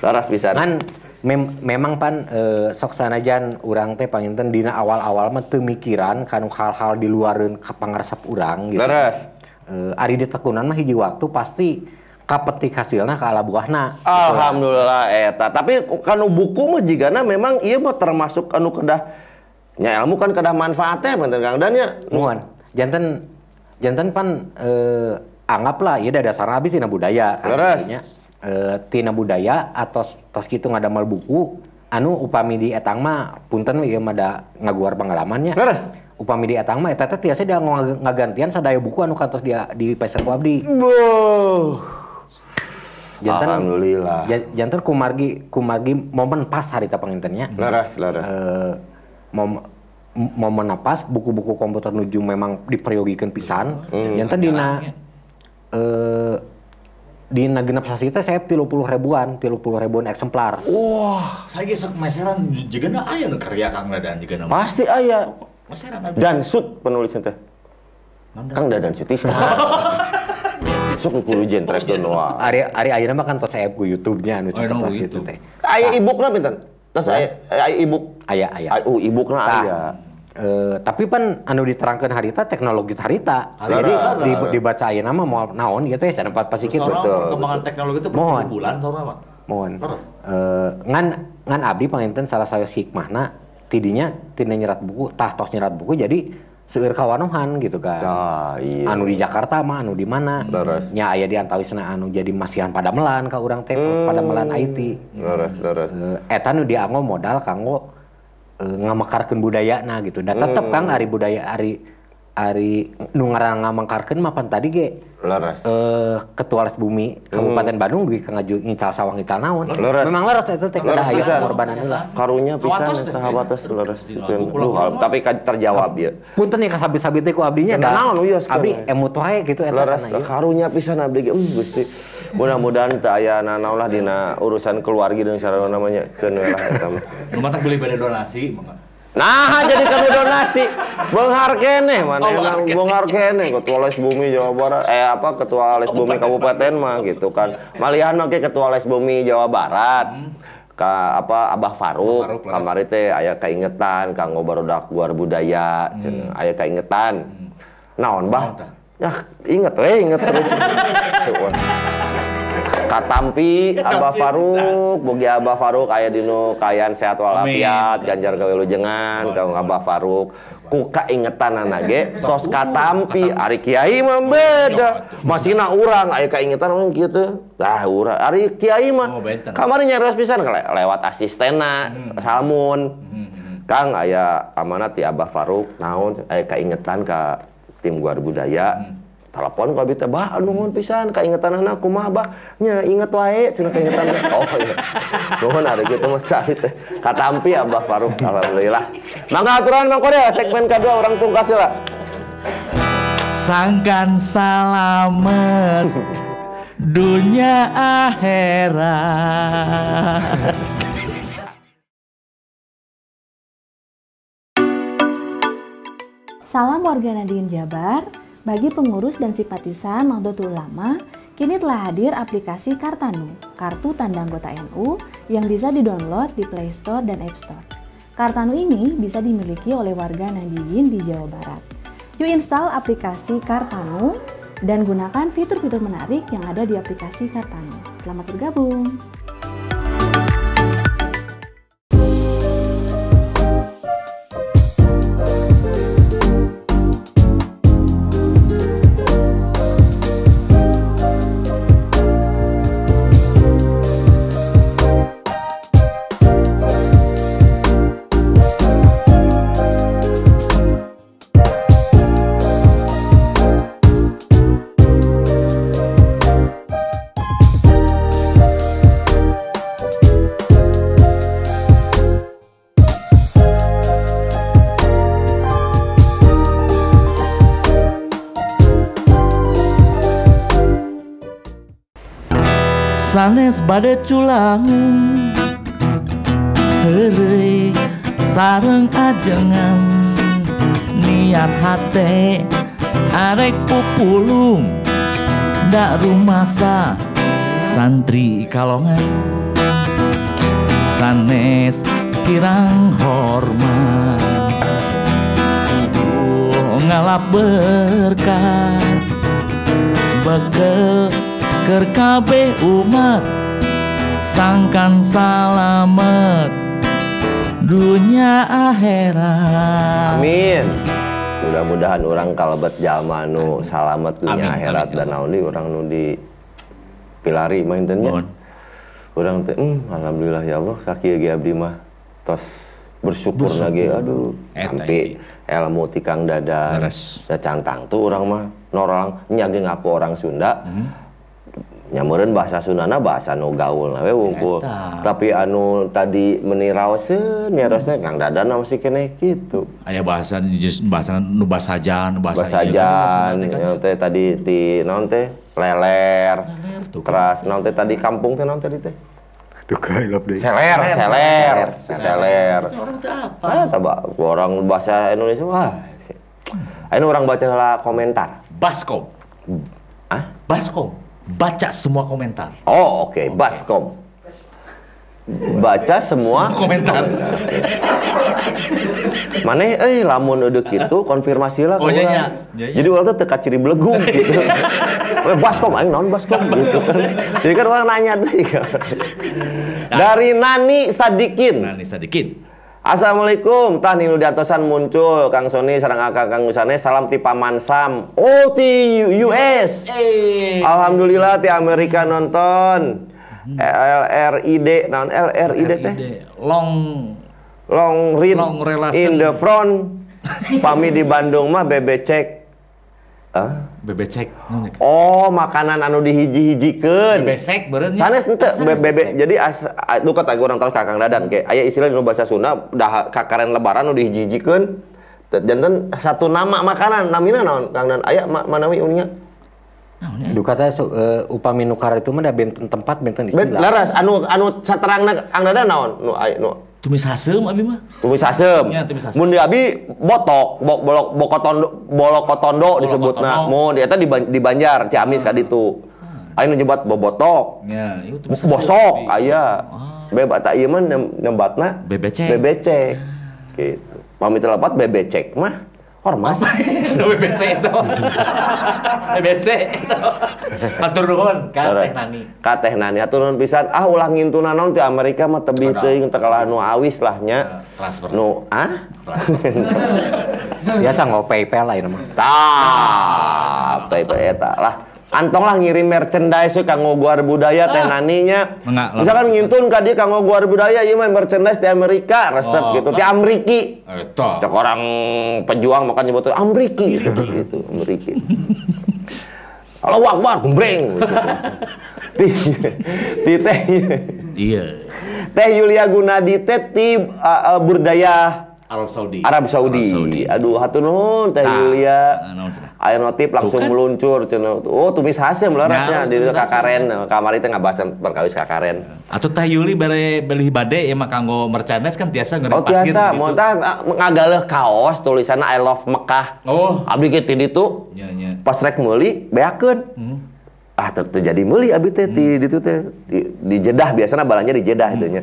Laras bisa.
kan mem- memang pan eh, sok sanajan urang teh panginten dina awal-awal mah teu mikiran kanu hal-hal di luareun ka pangaresep urang gitu.
Laras.
Eh, ari ditekunan mah hiji waktu pasti kapetik hasilna ka ala buahna
Alhamdulillah eta. Tapi kanu buku mah jigana memang iya mah termasuk anu kedah nya ilmu kan kedah manfaatnya bener Kang Dan ya.
Muan. Janten janten pan eh, anggaplah ieu da dasar habis tina budaya kan. Eh, tina budaya atau tos kitu ngadamel buku anu upami di etang mah punten ieu mah da ngaguar pengalamannya.
Leres.
Upami di etang mah eta teh tiasa dia ngag- ngagantian sadaya buku anu kantos dia di ku abdi.
Boh.
Janten
Alhamdulillah.
ja- janten kumargi kumargi momen pas harita pangintennya.
Laras, laras.
eh mom momen napas buku-buku komputer nuju memang diperyogikan pisan
Hmm.
yang dina eh dina genep sasi teh saya tilu puluh ribuan tilu puluh ribuan eksemplar
Wah, saya gesek meseran juga na aya nu karya Kang Dadan juga na.
Pasti aya.
Meseran.
Dan sud penulisnya teh. Kang Dadan Sutisna. Sok kudu jentrekeun wah.
ari ari ayeuna mah kan tos saya ku YouTube-nya anu
begitu.
gitu teh
Aya e-bookna pinten? Terus aya aya e-book.
aya aya
Aya oh e-bookna
Tah,
aya.
eh, tapi pan anu diterangkan harita teknologi harita
Harita,
jadi
harita.
di, dibaca ayeuna mah moal naon gitu ya cenah pasti kitu
Seorang
betul,
perkembangan teknologi itu
Mohon.
bulan seorang Pak.
mohon
Terus?
Eh, ngan ngan abdi panginten salah saya hikmahna tidinya tina nyerat buku tah tos nyerat buku jadi seueur kawanohan gitu kan
Ah, iya.
anu di Jakarta mah anu di mana
Leres.
nya aya di antawisna anu jadi masihan padamelan ka urang teh padamelan IT
Leres, leres.
Eh, eta nu dianggo modal kanggo eh, ngamakarkeun budayana gitu da tetep kang ari budaya ari ari nu ngaran ngamangkarkeun mah pan tadi ge
Leres.
eh ketua les bumi Kabupaten Bandung dugi ngaju ngical sawang ngical naon.
Leres.
Memang leres itu teh kada pengorbanan heula.
Karunya pisan
Hawatos
eta
teh.
hawatos leres. Itu. tapi kan terjawab ya.
Punten ya kasabit-sabit teh ku abdinya
Da naon, uyos.
Abdi emut wae gitu eta
Leres
ieu.
karunya pisan abdi ge. Hmm, Gusti. Mudah-mudahan teu aya nanaon lah dina urusan keluarga dan sarana namanya keun lah eta mah.
Beli bade donasi, maka.
Nah, jadi kanu donasi. Beunghar keneh mana
Oh, beunghar keneh.
beunghar keneh ketua les bumi Jawa Barat. Eh apa ketua les bumi kabupaten mah gitu kan. Malihan mah ketua les bumi Jawa Barat. ka apa Abah Faruk, kamari teh aya keingetan kanggo barudak guar budaya cenah aya keingetan. Naon bah?
Naon tah?
ya inget we inget terus Katampi Abah Faruk, bogi Abah Faruk aya dinu kayan sehat walafiat, ganjar gawe lujengan, kang Abah Faruk. Ku kaingetan anak ge tos. katampi. Ari kiai mah beda. Masihna urang aya kaingetan mah kitu. Tah urang. Ari kiai mah
Oh,
kamari nyaros pisan le- lewat asistena salmun. Kang aya amanat ti Abah Faruk naon? Aya kaingetan ka tim guar budaya. Telepon ku abi teh, "Bah, nuhun pisan kaingetan anak kumaha, Bah?" Nya inget wae cenah kaingetan. Oh iya. Nuhun ari kitu mah cari teh. Katampi Abah Faruk alhamdulillah. Mangga aturan Mang Korea segmen kedua orang pungkas lah.
Sangkan salamet dunia akhirat.
Salam warga Nadiin Jabar, bagi pengurus dan simpatisan Nahdlatul Ulama, kini telah hadir aplikasi Kartanu, kartu tanda anggota NU yang bisa didownload di Play Store dan App Store. Kartanu ini bisa dimiliki oleh warga Nadiin di Jawa Barat. Yuk install aplikasi Kartanu dan gunakan fitur-fitur menarik yang ada di aplikasi Kartanu. Selamat bergabung!
Sanes bade culang. Heureuy sareng ajengan. Niat hate arek pupulung. Dak rumasa santri kalongan. Sanes kirang hormat. Kudu ngalap berkah. Begel ker kabeh umat sangkan salamet dunia akhirat
Amin. Mudah-mudahan orang kalebet jalma nu salamet dunia
Amin,
akhirat
amin,
dan naon di urang nu di pilari mah.
Mohon.
Urang teh hmm, alhamdulillah ya Allah kaki ge abdi mah tos bersyukur, lagi aduh sampai ilmu tikang dada
Leres.
cantang tuh orang mah norang nyage ngaku orang Sunda
Hmm.
Nyameureun bahasa Sundana bahasa nu gaul we wungkul.
Eta.
tapi anu tadi meniraoseun nyarosna Kang Dadan masih kene gitu.
Aya bahasa bahasa nu basajan bahasa
basajan
iya,
ya? teh tadi ti naon teh leler.
Leler tuh.
keras naon teh tadi kampung teh naon tadi teh?
Duh kailap deh.
seler seler seler
orang itu apa?
Ah orang bahasa Indonesia wah Ayo orang baca lah komentar.
Baskom.
Ah?
Baskom baca semua komentar.
Oh oke baskom. Baca semua
komentar.
Mana eh lamun udah gitu konfirmasi lah ke
Oh, iya, iya. Iya, iya.
jadi orang tuh teka ciri belegung gitu. Baskom aing naon baskom? Gitu kan. Jadi kan orang nanya deh kan. dari Nani Sadikin.
Nah nih sedikit
Assalamualaikum, tah Ninu Diatosan muncul, Kang Sony, sarang akak Kang Usane, salam ti Paman Sam. Oh, ti US.
eh
Alhamdulillah ti Amerika nonton. LRID, naon LRID teh?
long
Long read
Long relation.
in the front. Pami di Bandung mah bebecek. Ah?
bebecek
Oh, makanan anu dihiji-hijikeun.
bebesek beureun nya.
Sanes ente be- bebek. Jadi as itu kata orang tahu Kakang Dadan kayak aya istilah di bahasa Sunda dah kakaren lebaran nu dihiji-hijikeun. Jantan satu nama makanan namina naon Kang Dan aya ma, mana we uninga?
Naon ya?
Duh kata su- eh, upami nukar itu mah da benten tempat benten istilah.
laras anu anu saterangna Kang Dadan naon? Nu aya nu
tumis haseum abi mah
tumis asem.
Nya, tumis asem.
Mun di abi botok, bo, bolok bokotondo bolokotondo disebutna.
Bolokotondo.
Mun di eta di, di Banjar, Ciamis ka ditu. Aya nu nyebat bobotok.
ya itu tumis
Bosok aya.
Ah.
bebas tak ieu mah nembatna
Bebecek.
bebecek gitu pamit lepat bebecek mah ormas
BBC itu. BBC itu. Atur nuhun ka Teh Nani.
ka teh nani aturan pisan ah ulah ngintuna naon ti Amerika mah tebih
Teu
teuing teu kalah nu awis lah nya
Transfer.
nu ah
Biasa nggak PayPal lah ini mah.
tah PayPal eta lah Antong lah ngirim merchandise we kanggo guar budaya teh naninya.
Enggak,
Misalkan ngintun ka dia kanggo guar budaya ieu mah merchandise di Amerika resep
Oh,
gitu, ti
kan.
Amriki.
Eta.
Cek orang pejuang makan nyebut Amriki gitu, Amriki. Allahu Akbar, gumbreng. Gitu. Ti, ti teh
Iya.
teh Yulia Gunadi teh ti uh, uh, burdaya
Arab Saudi.
Arab Saudi. Aduh, hatur nuhun teh. Yulia.
Ah, naon cenah?
Aya notif langsung
kan.
meluncur cenah. Oh, tumis hasim
Ya,
larasnya di kakaren. Kamari teh ngabasan perkawis kakaren.
Atau Teh Yuli bare beli bade ya mah kanggo merchandise kan tiasa ngeri
Oh
pasir
biasa,
gitu.
mau tah ngagaleh kaos tulisanna I love Mekah.
Oh.
Abdi ge ti ditu
Nya nya.
pas rek meuli beakeun. Ah ter terjadi meuli abdi teh di ditu teh di, di Jeddah biasanya balanya di Jeddah itu nya.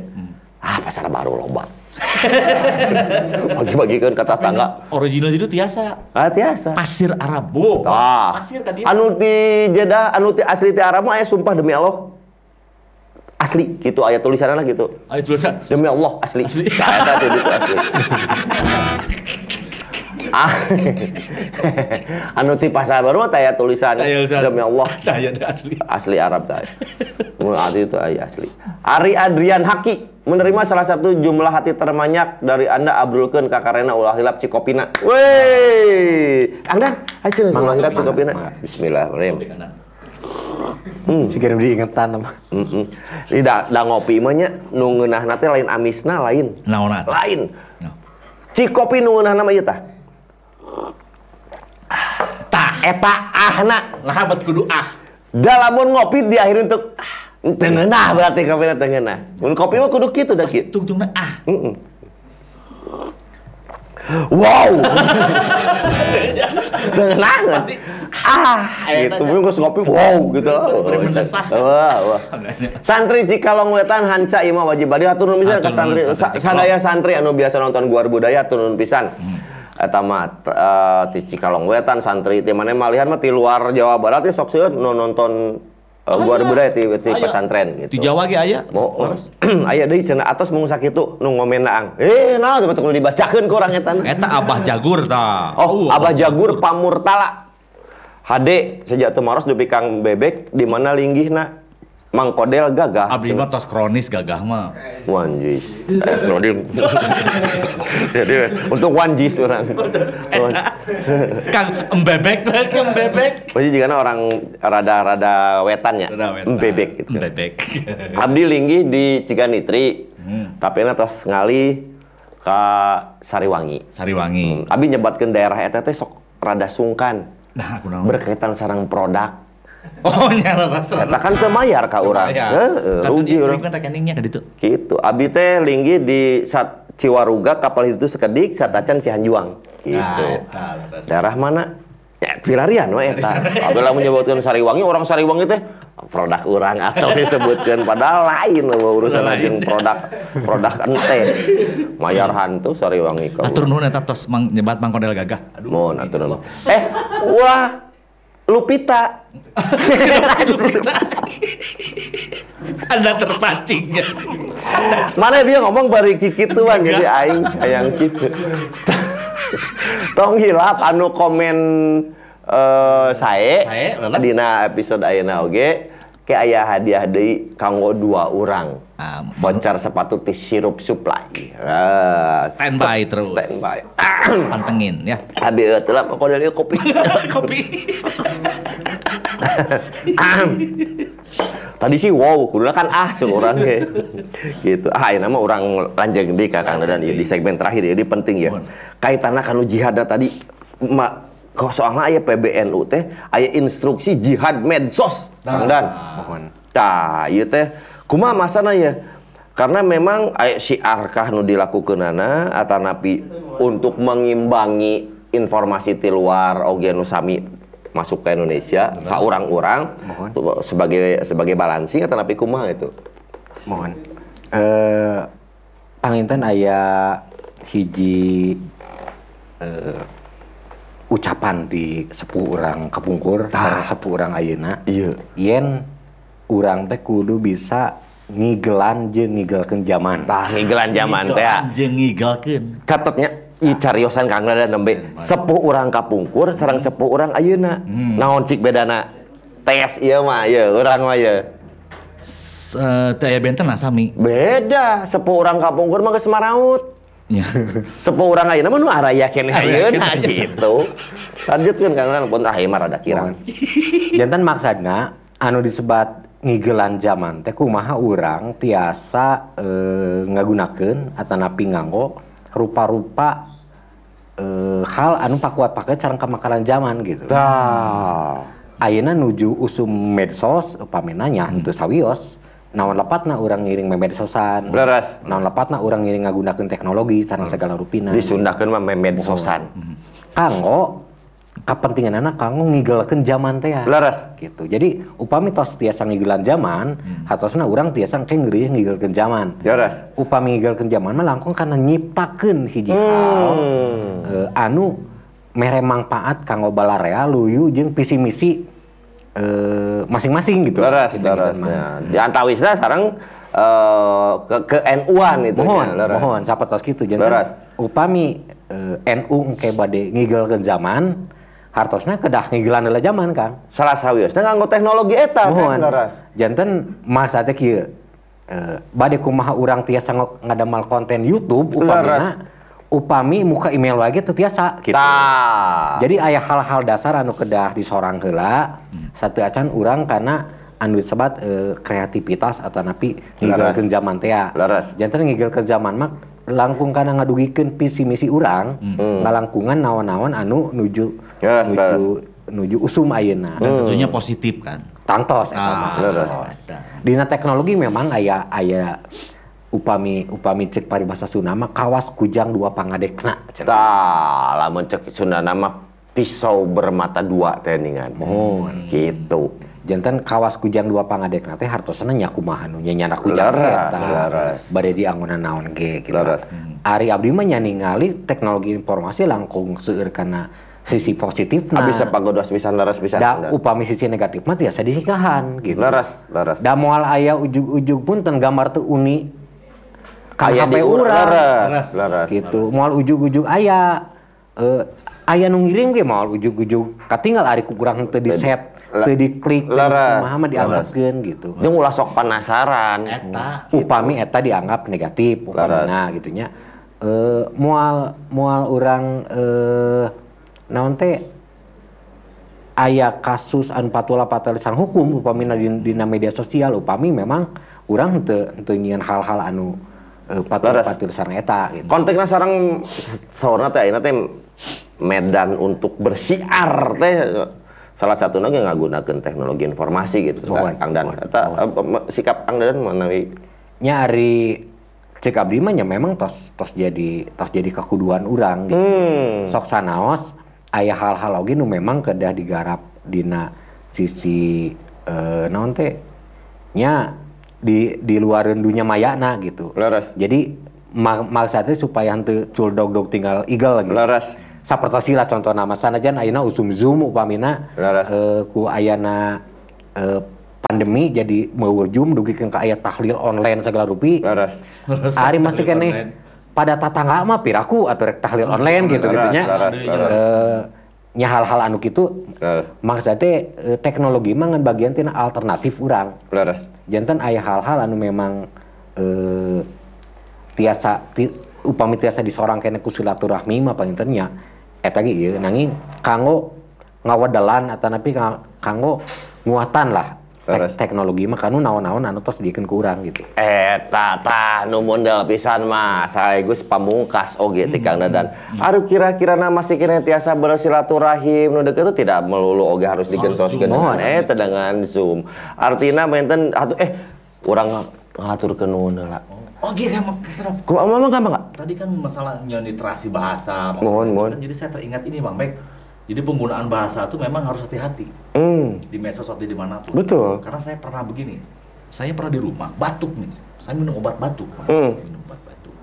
Ah pasar baru loba. Bagi-bagikeun ke tetangga.
Original itu tiasa
Ah tiasa.
pasir Arab. Oh,
Tah.
pasir kan dia.
Anu di Jeddah, anu ti asli ti Arab mah aya sumpah demi Allah. Asli gitu aya tulisanna gitu.
Ayo tulisan.
Demi Allah asli.
Asli.
Nah, eta tuh gitu asli. ah. anu ti pasar baru mah taya tulisan demi Allah
Taya deh asli.
asli Arab tadi. Mun itu aya asli. Ari Adrian Haki menerima salah satu jumlah hati terbanyak dari Anda abrulkeun ka karena ulah hilap Cikopina. Wey. Angdan, cenah ulah hilap Cikopina. Bismillahirrahmanirrahim.
Si kirim diingetan nama.
Heeh. Ini da, da ngopi mah nya nu ngeunahna teh lain amisna lain.
Naona.
Lain.
No.
Cikopi nu ngeunahna mah ieu tah.
Tah.
Eta ahna
Lah bet kudu ah.
da lamun ngopi diakhirin untuk ah, teu ngeunah berarti kopina teu ngeunah. Mun kopi mah kudu kitu da
Pas
kitu.
tungtungna ah.
Wow. Teu ngeunah.
Pasti.
Ah, gitu. Mun geus ngopi wow gitu.
Beri mendesah.
Wah, wah. Santri Cikalong Wetan hanca imah wajib badi hatur nuhun pisan ka santri sadaya santri anu biasa nonton guar budaya hatur nuhun pisan. Eta mah t- eh, ti Cikalong Wetan santri ti mana malihan mah ti luar Jawa Barat ya sok seueun nu nonton guar
Aya.
budaya ti
Aya.
pesantren gitu.
Di Jawa ge aya.
Oh, aya deui cenah atos mung sakitu nu ngomen naang. Eh, naon coba kudu dibacakeun ku urang eta.
Eta Abah Jagur tah.
Oh,
Uh,
Abah Jagur Pamurtala. Hade sejak temaros dupi Kang Bebek di mana linggihna Mang Kodel gagah.
Abdi mah tos kronis gagah mah.
Wanjis. Eh, Snoding. Jadi untuk wanjis orang.
Kang embebek embebek.
Masih jika orang rada-rada wetan ya,
Rada wetan.
Bebek gitu.
Embebek.
Abdi linggih di Ciganitri, tapi na tos ngali ke Sariwangi.
Sariwangi.
Abdi nyebatkeun daerah eta teh sok rada sungkan
Nah, aku
berkaitan sarang produk.
Oh, nyara rasa.
Saya kan semayar ka urang. Heeh, rugi urang.
Kan rekeningnya ka ditu.
Gitu. Abi teh linggih di Sat Ciwaruga kapal itu sekedik Satacan Cihanjuang. Gitu.
Nah.
Daerah mana? Ya, Pilarian we eta. Abi lamun nyebutkeun Sariwangi, orang Sariwangi teh produk urang atau disebutkeun padahal lain loh urusan jeung produk produk ente. Mayar hantu Sariwangi ka.
Atur nuhun eta tos mang nyebat Mang Kodel gagah. Aduh.
Mohon atur nuhun. Eh, wah Lupita.
Anda terpancing ya.
Mana dia ngomong bari kikituan jadi aing hayang kitu. Tong hilap anu komen eh sae
Sae, leles.
dina episode ayeuna oge ke aya hadiah deui kanggo dua urang. Voucher sepatu ti sirup supply. Ah,
Standby terus.
Standby.
Pantengin ya.
Abi eueuh teh lah pokoknya dia kopi.
Kopi.
Tadi sih wow, kuduna kan ah cek orang ge. gitu. Ah, ini mah orang lanjang di Kang dan di segmen terakhir ini penting ya. Kaitanna kanu jihadna tadi ma kok soalnya aya PBNU teh aya instruksi jihad medsos. Kang Dan. Tah, ieu teh kumaha masana ya? Karena memang siar kah nu dilakukeunana atanapi untuk mengimbangi informasi ti luar oge nu sami masuk ke Indonesia ka orang-orang sebagai sebagai balancing atau napi kumaha itu
Mohon. eh panginten aya hiji eh, ucapan di sepuh orang kapungkur sepuh orang ayeuna
Iya.
yen urang teh kudu bisa ngigelan jeung ngigelkeun zaman
Tah ngigelan zaman teh. ya.
Jeung ngigalkeun.
Catatnya i cariosan Kang Dadan nembe sepuh urang kapungkur sareng sepuh urang ayeuna. Naon cik bedana? Tes ieu mah ieu urang mah ieu.
S- eh, Teh benten lah sami.
Beda, sepuh urang kapungkur mah geus maraut.
Ya.
Sepuh urang ayeuna mah nu araya keneh ayeuna gitu. Lanjutkeun Kang pun tah ieu mah rada kirang.
jantan maksudna anu disebat ngigelan zaman teh kumaha urang tiasa eh, ngagunakeun atanapi nganggo rupa-rupa eh, hal anu pakuat pakai cara kemakaran zaman gitu.
Tah.
Ayeuna nuju usum medsos upamina nya henteu sawios naon lepatna urang ngiring memedsosan.
Leres.
Naon lepatna urang ngiring ngagunakeun teknologi sareng segala rupina.
Disundakeun mah medsosan.
Kanggo kapentingan anak kanggo ngigelkeun zaman teh. ya.
Leres.
gitu. Jadi upami tos tiasa ngigelan zaman, hatosna urang tiasa engke ngeureuyeuh ngigelkeun zaman.
Leres.
Upami ngigelkeun zaman mah langkung karena nyiptakeun hiji hal eh, anu mere manfaat kanggo balarea luyu jeung visi misi eh, masing-masing gitu.
Leres,
Gitu,
leres.
gitu.
Ya. Di antawisna sareng eh, ke ke NU-an itu
mohon,
leres.
mohon, sapatos kitu jeung
Leres.
upami eh, NU engke bade ngigelkeun zaman, hartosna kedah ngigelan heula zaman, Kang.
Salah sawiosna nganggo teknologi eta kan
Mohon.
leres.
Janten masa teh kieu. Eh, bade kumaha urang tiasa ngadamal konten YouTube upamina upami muka email lagi teu tiasa gitu.
Tah.
Jadi aya hal-hal dasar anu kedah disorang heula. Satu acan urang karena anu disebut eh, kreativitas atau napi ngigilkeun zaman teh. ya.
Leres.
Janten ngigilkeun zaman mah langkung kana ngadugikeun visi misi urang, ngalangkungan naon-naon anu nuju
Yes,
nuju nuju usum ayeuna.
Dan tentunya positif kan.
Tangtos eta mah.
Ah,
leres.
Nah,
Dina teknologi memang aya aya upami upami cek paribasa Sunda mah kawas kujang dua pangadekna. cenah.
Tah, lamun cek Sundana mah pisau bermata dua teh ningan.
Mohon.
Gitu.
Jantan kawas kujang dua pangadekna teh hartosna nya kumaha nu nya nyana kujang
leres.
Bade di angunan naon ge gitu.
Leres.
Ari abdi mah nya ningali teknologi informasi langkung seueur kana sisi positifna.
Abis pagodos pisan leres pisan.
da upami sisi negatif mah tiasa disikahan gitu.
Leres, leres.
Da moal aya ujug-ujug pun ten gambar teu uni. Kan
Aya
HP
di urang.
urang.
Leres, leres.
gitu moal ujug-ujug aya eh aya nu ngirim ge moal ujug-ujug katinggal ari ku kurang teu di set teu diklik teu
leres,
kumaha mah dianggapkeun gitu
Jeung ulah sok penasaran.
Eta.
upami eta dianggap negatif upamina gitu nya eh moal moal urang eh naon teh aya kasus anu patula hukum upamina di dina media sosial upami memang urang teu teu nyieun hal-hal anu eh, patula
Leres.
patalisan eta gitu
Konteksnya sarang saurna teh ayeuna teh medan untuk bersiar teh salah satu lagi ngagunakeun teknologi informasi gitu
Mohon,
Kang Dan. Eta sikap Kang Dan menawi
nya ari cek abdi mah memang tos tos jadi tos jadi kekuduan urang gitu.
hmm.
sok sanaos aya hal-hal oge nu memang kedah digarap dina sisi eh, naon teh nya di di luar dunia mayana gitu.
Leres.
Jadi ma maksudnya supaya henteu culdog-dog tinggal igal gitu.
Leres.
Sapertosi lah contoh nama sanajan ayeuna usum zoom upamina
Leres.
eh, ku ayana eh, pandemi jadi mewujum dugikeun ka aya tahlil online segala rupi.
Leres.
Ari masih
online.
Pada tatangga mah piraku atau rek tahlil online gitu gitu nya. Eh, hal-hal anu kitu
Leres.
maksudnya eh, teknologi mah ngan bagian tina alternatif urang.
Leres.
Jantan aya hal-hal anu memang eh, tiasa ti, upami tiasa disorang kene ku silaturahmi mah panginten nya eta ge ieu nanging kanggo ngawadalan atanapi ka- kanggo nguatan lah Teknologi mah kanu naon-naon anu tos dikeun ku urang gitu.
Eta tah nu model pisan mah sekaligus pamungkas oge ti Kang Dadan. Aduh kira-kira nama si kene tiasa bersilaturahim nu deukeut itu tidak melulu oge harus digentoskeun dengan eta dengan Zoom. Artina benten atuh eh urang ngaturkeun nuhun heula.
Oh iya kan kenapa?
Kumaha mah gampang enggak?
Tadi kan masalah literasi bahasa.
Mohon, mohon.
Jadi saya teringat ini Bang Bek. Jadi penggunaan bahasa itu memang harus hati-hati
Hmm.
di medsos atau di di mana pun.
Betul.
Karena saya pernah begini. saya pernah di rumah batuk nih. Saya minum obat batuk.
Hmm.
Minum obat batuk.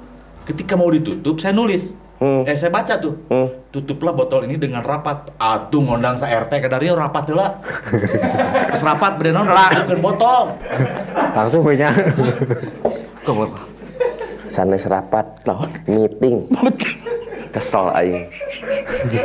Ketika mau ditutup, saya nulis.
Hmm.
Eh saya baca tuh.
Hmm.
Tutuplah botol ini dengan rapat. Atuh ngondang sa RT ke dari rapat heula. Pas rapat bedenon tutupkeun botol.
Langsung punya.
sanes rapat meeting kesel aing.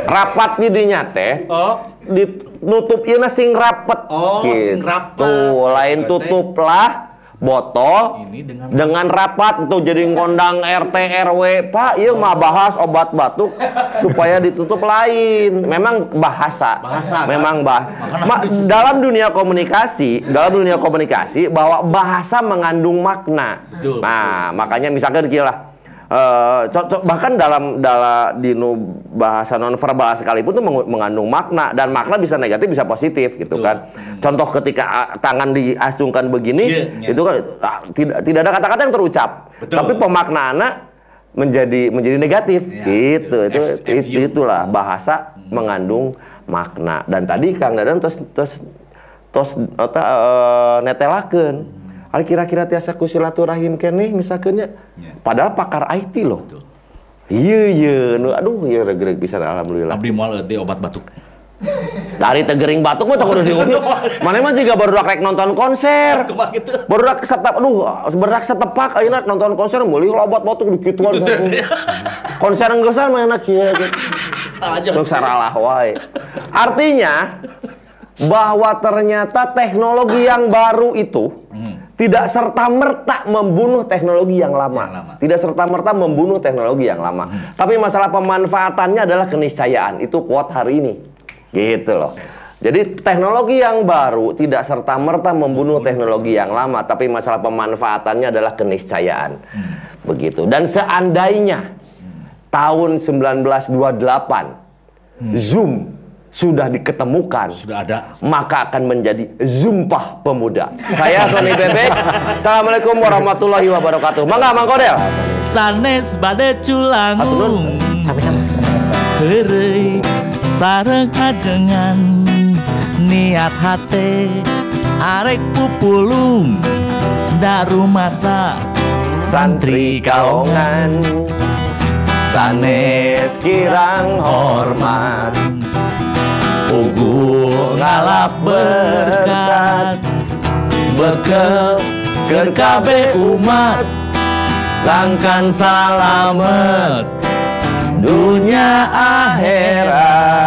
Rapat jadinya teh
Oh,
ditutup ieu sing rapet.
Oh, sing rapet.
Tuh, lain tutuplah botol
Ini dengan-
dengan rapat tuh jadi ngondang RT RW Pak ieu mah bahas obat batuk supaya ditutup lain. Memang bahasa.
Bahasa, kan?
memang bah Ma- dalam dunia komunikasi dalam dunia komunikasi bahwa bahasa mengandung makna.
Betul,
nah makanya misalkan gila Eh, co- co- bahkan dalam dalam di nu bahasa nonverbal sekalipun itu mengu- mengandung makna dan makna bisa negatif bisa positif gitu
Betul.
kan. Contoh ketika ah, tangan diacungkan begini
Iya, iya.
itu kan ah, tidak tidak ada kata-kata yang terucap.
Betul.
Tapi pemaknaannya menjadi menjadi negatif
Iya,
gitu. Itu
F-
it-
FU.
itulah bahasa mengandung makna. Dan tadi Kang Dadan terus terus terus eta eh, netelakeun. Ari kira-kira tiasa ku silaturahim keneh misalkeunnya.
Iya.
Padahal pakar IT loh.
Betul.
Iya iya, nu aduh iya regreg bisa alhamdulillah.
Abdi moal eueuh obat batuk.
Dari tegering batuk mah kudu diuji. Mana mah juga baru rek nonton konser.
Gitu?
Baru rek setep, aduh, baru rek setepak ayeuna nonton konser meuli obat batuk dikituan. konser enggesan mah enak kieu.
Aja.
Lu saralah wae. Artinya bahwa ternyata teknologi yang baru itu tidak serta merta membunuh teknologi yang lama.
Yang lama.
Tidak serta merta membunuh teknologi yang lama. Tapi masalah pemanfaatannya adalah keniscayaan. Itu quote hari ini. Gitu loh. Jadi teknologi yang baru tidak serta merta membunuh teknologi yang lama, tapi masalah pemanfaatannya adalah keniscayaan. Begitu. Dan seandainya tahun 1928 Zoom sudah diketemukan,
Sudah ada.
maka akan menjadi Zumpah Pemuda. Saya Sony Bebek. Assalamualaikum warahmatullahi wabarakatuh. Mangga Mang Kodel.
Sanes bade culangung. Heureuy sareng ajengan niat hate arek pupulung da rumasa
Santri kaongan sanes kirang hormat
Ugu ngalap berkat. Bekel keur kabeh umat. Sangkan salamet Dunia akhirat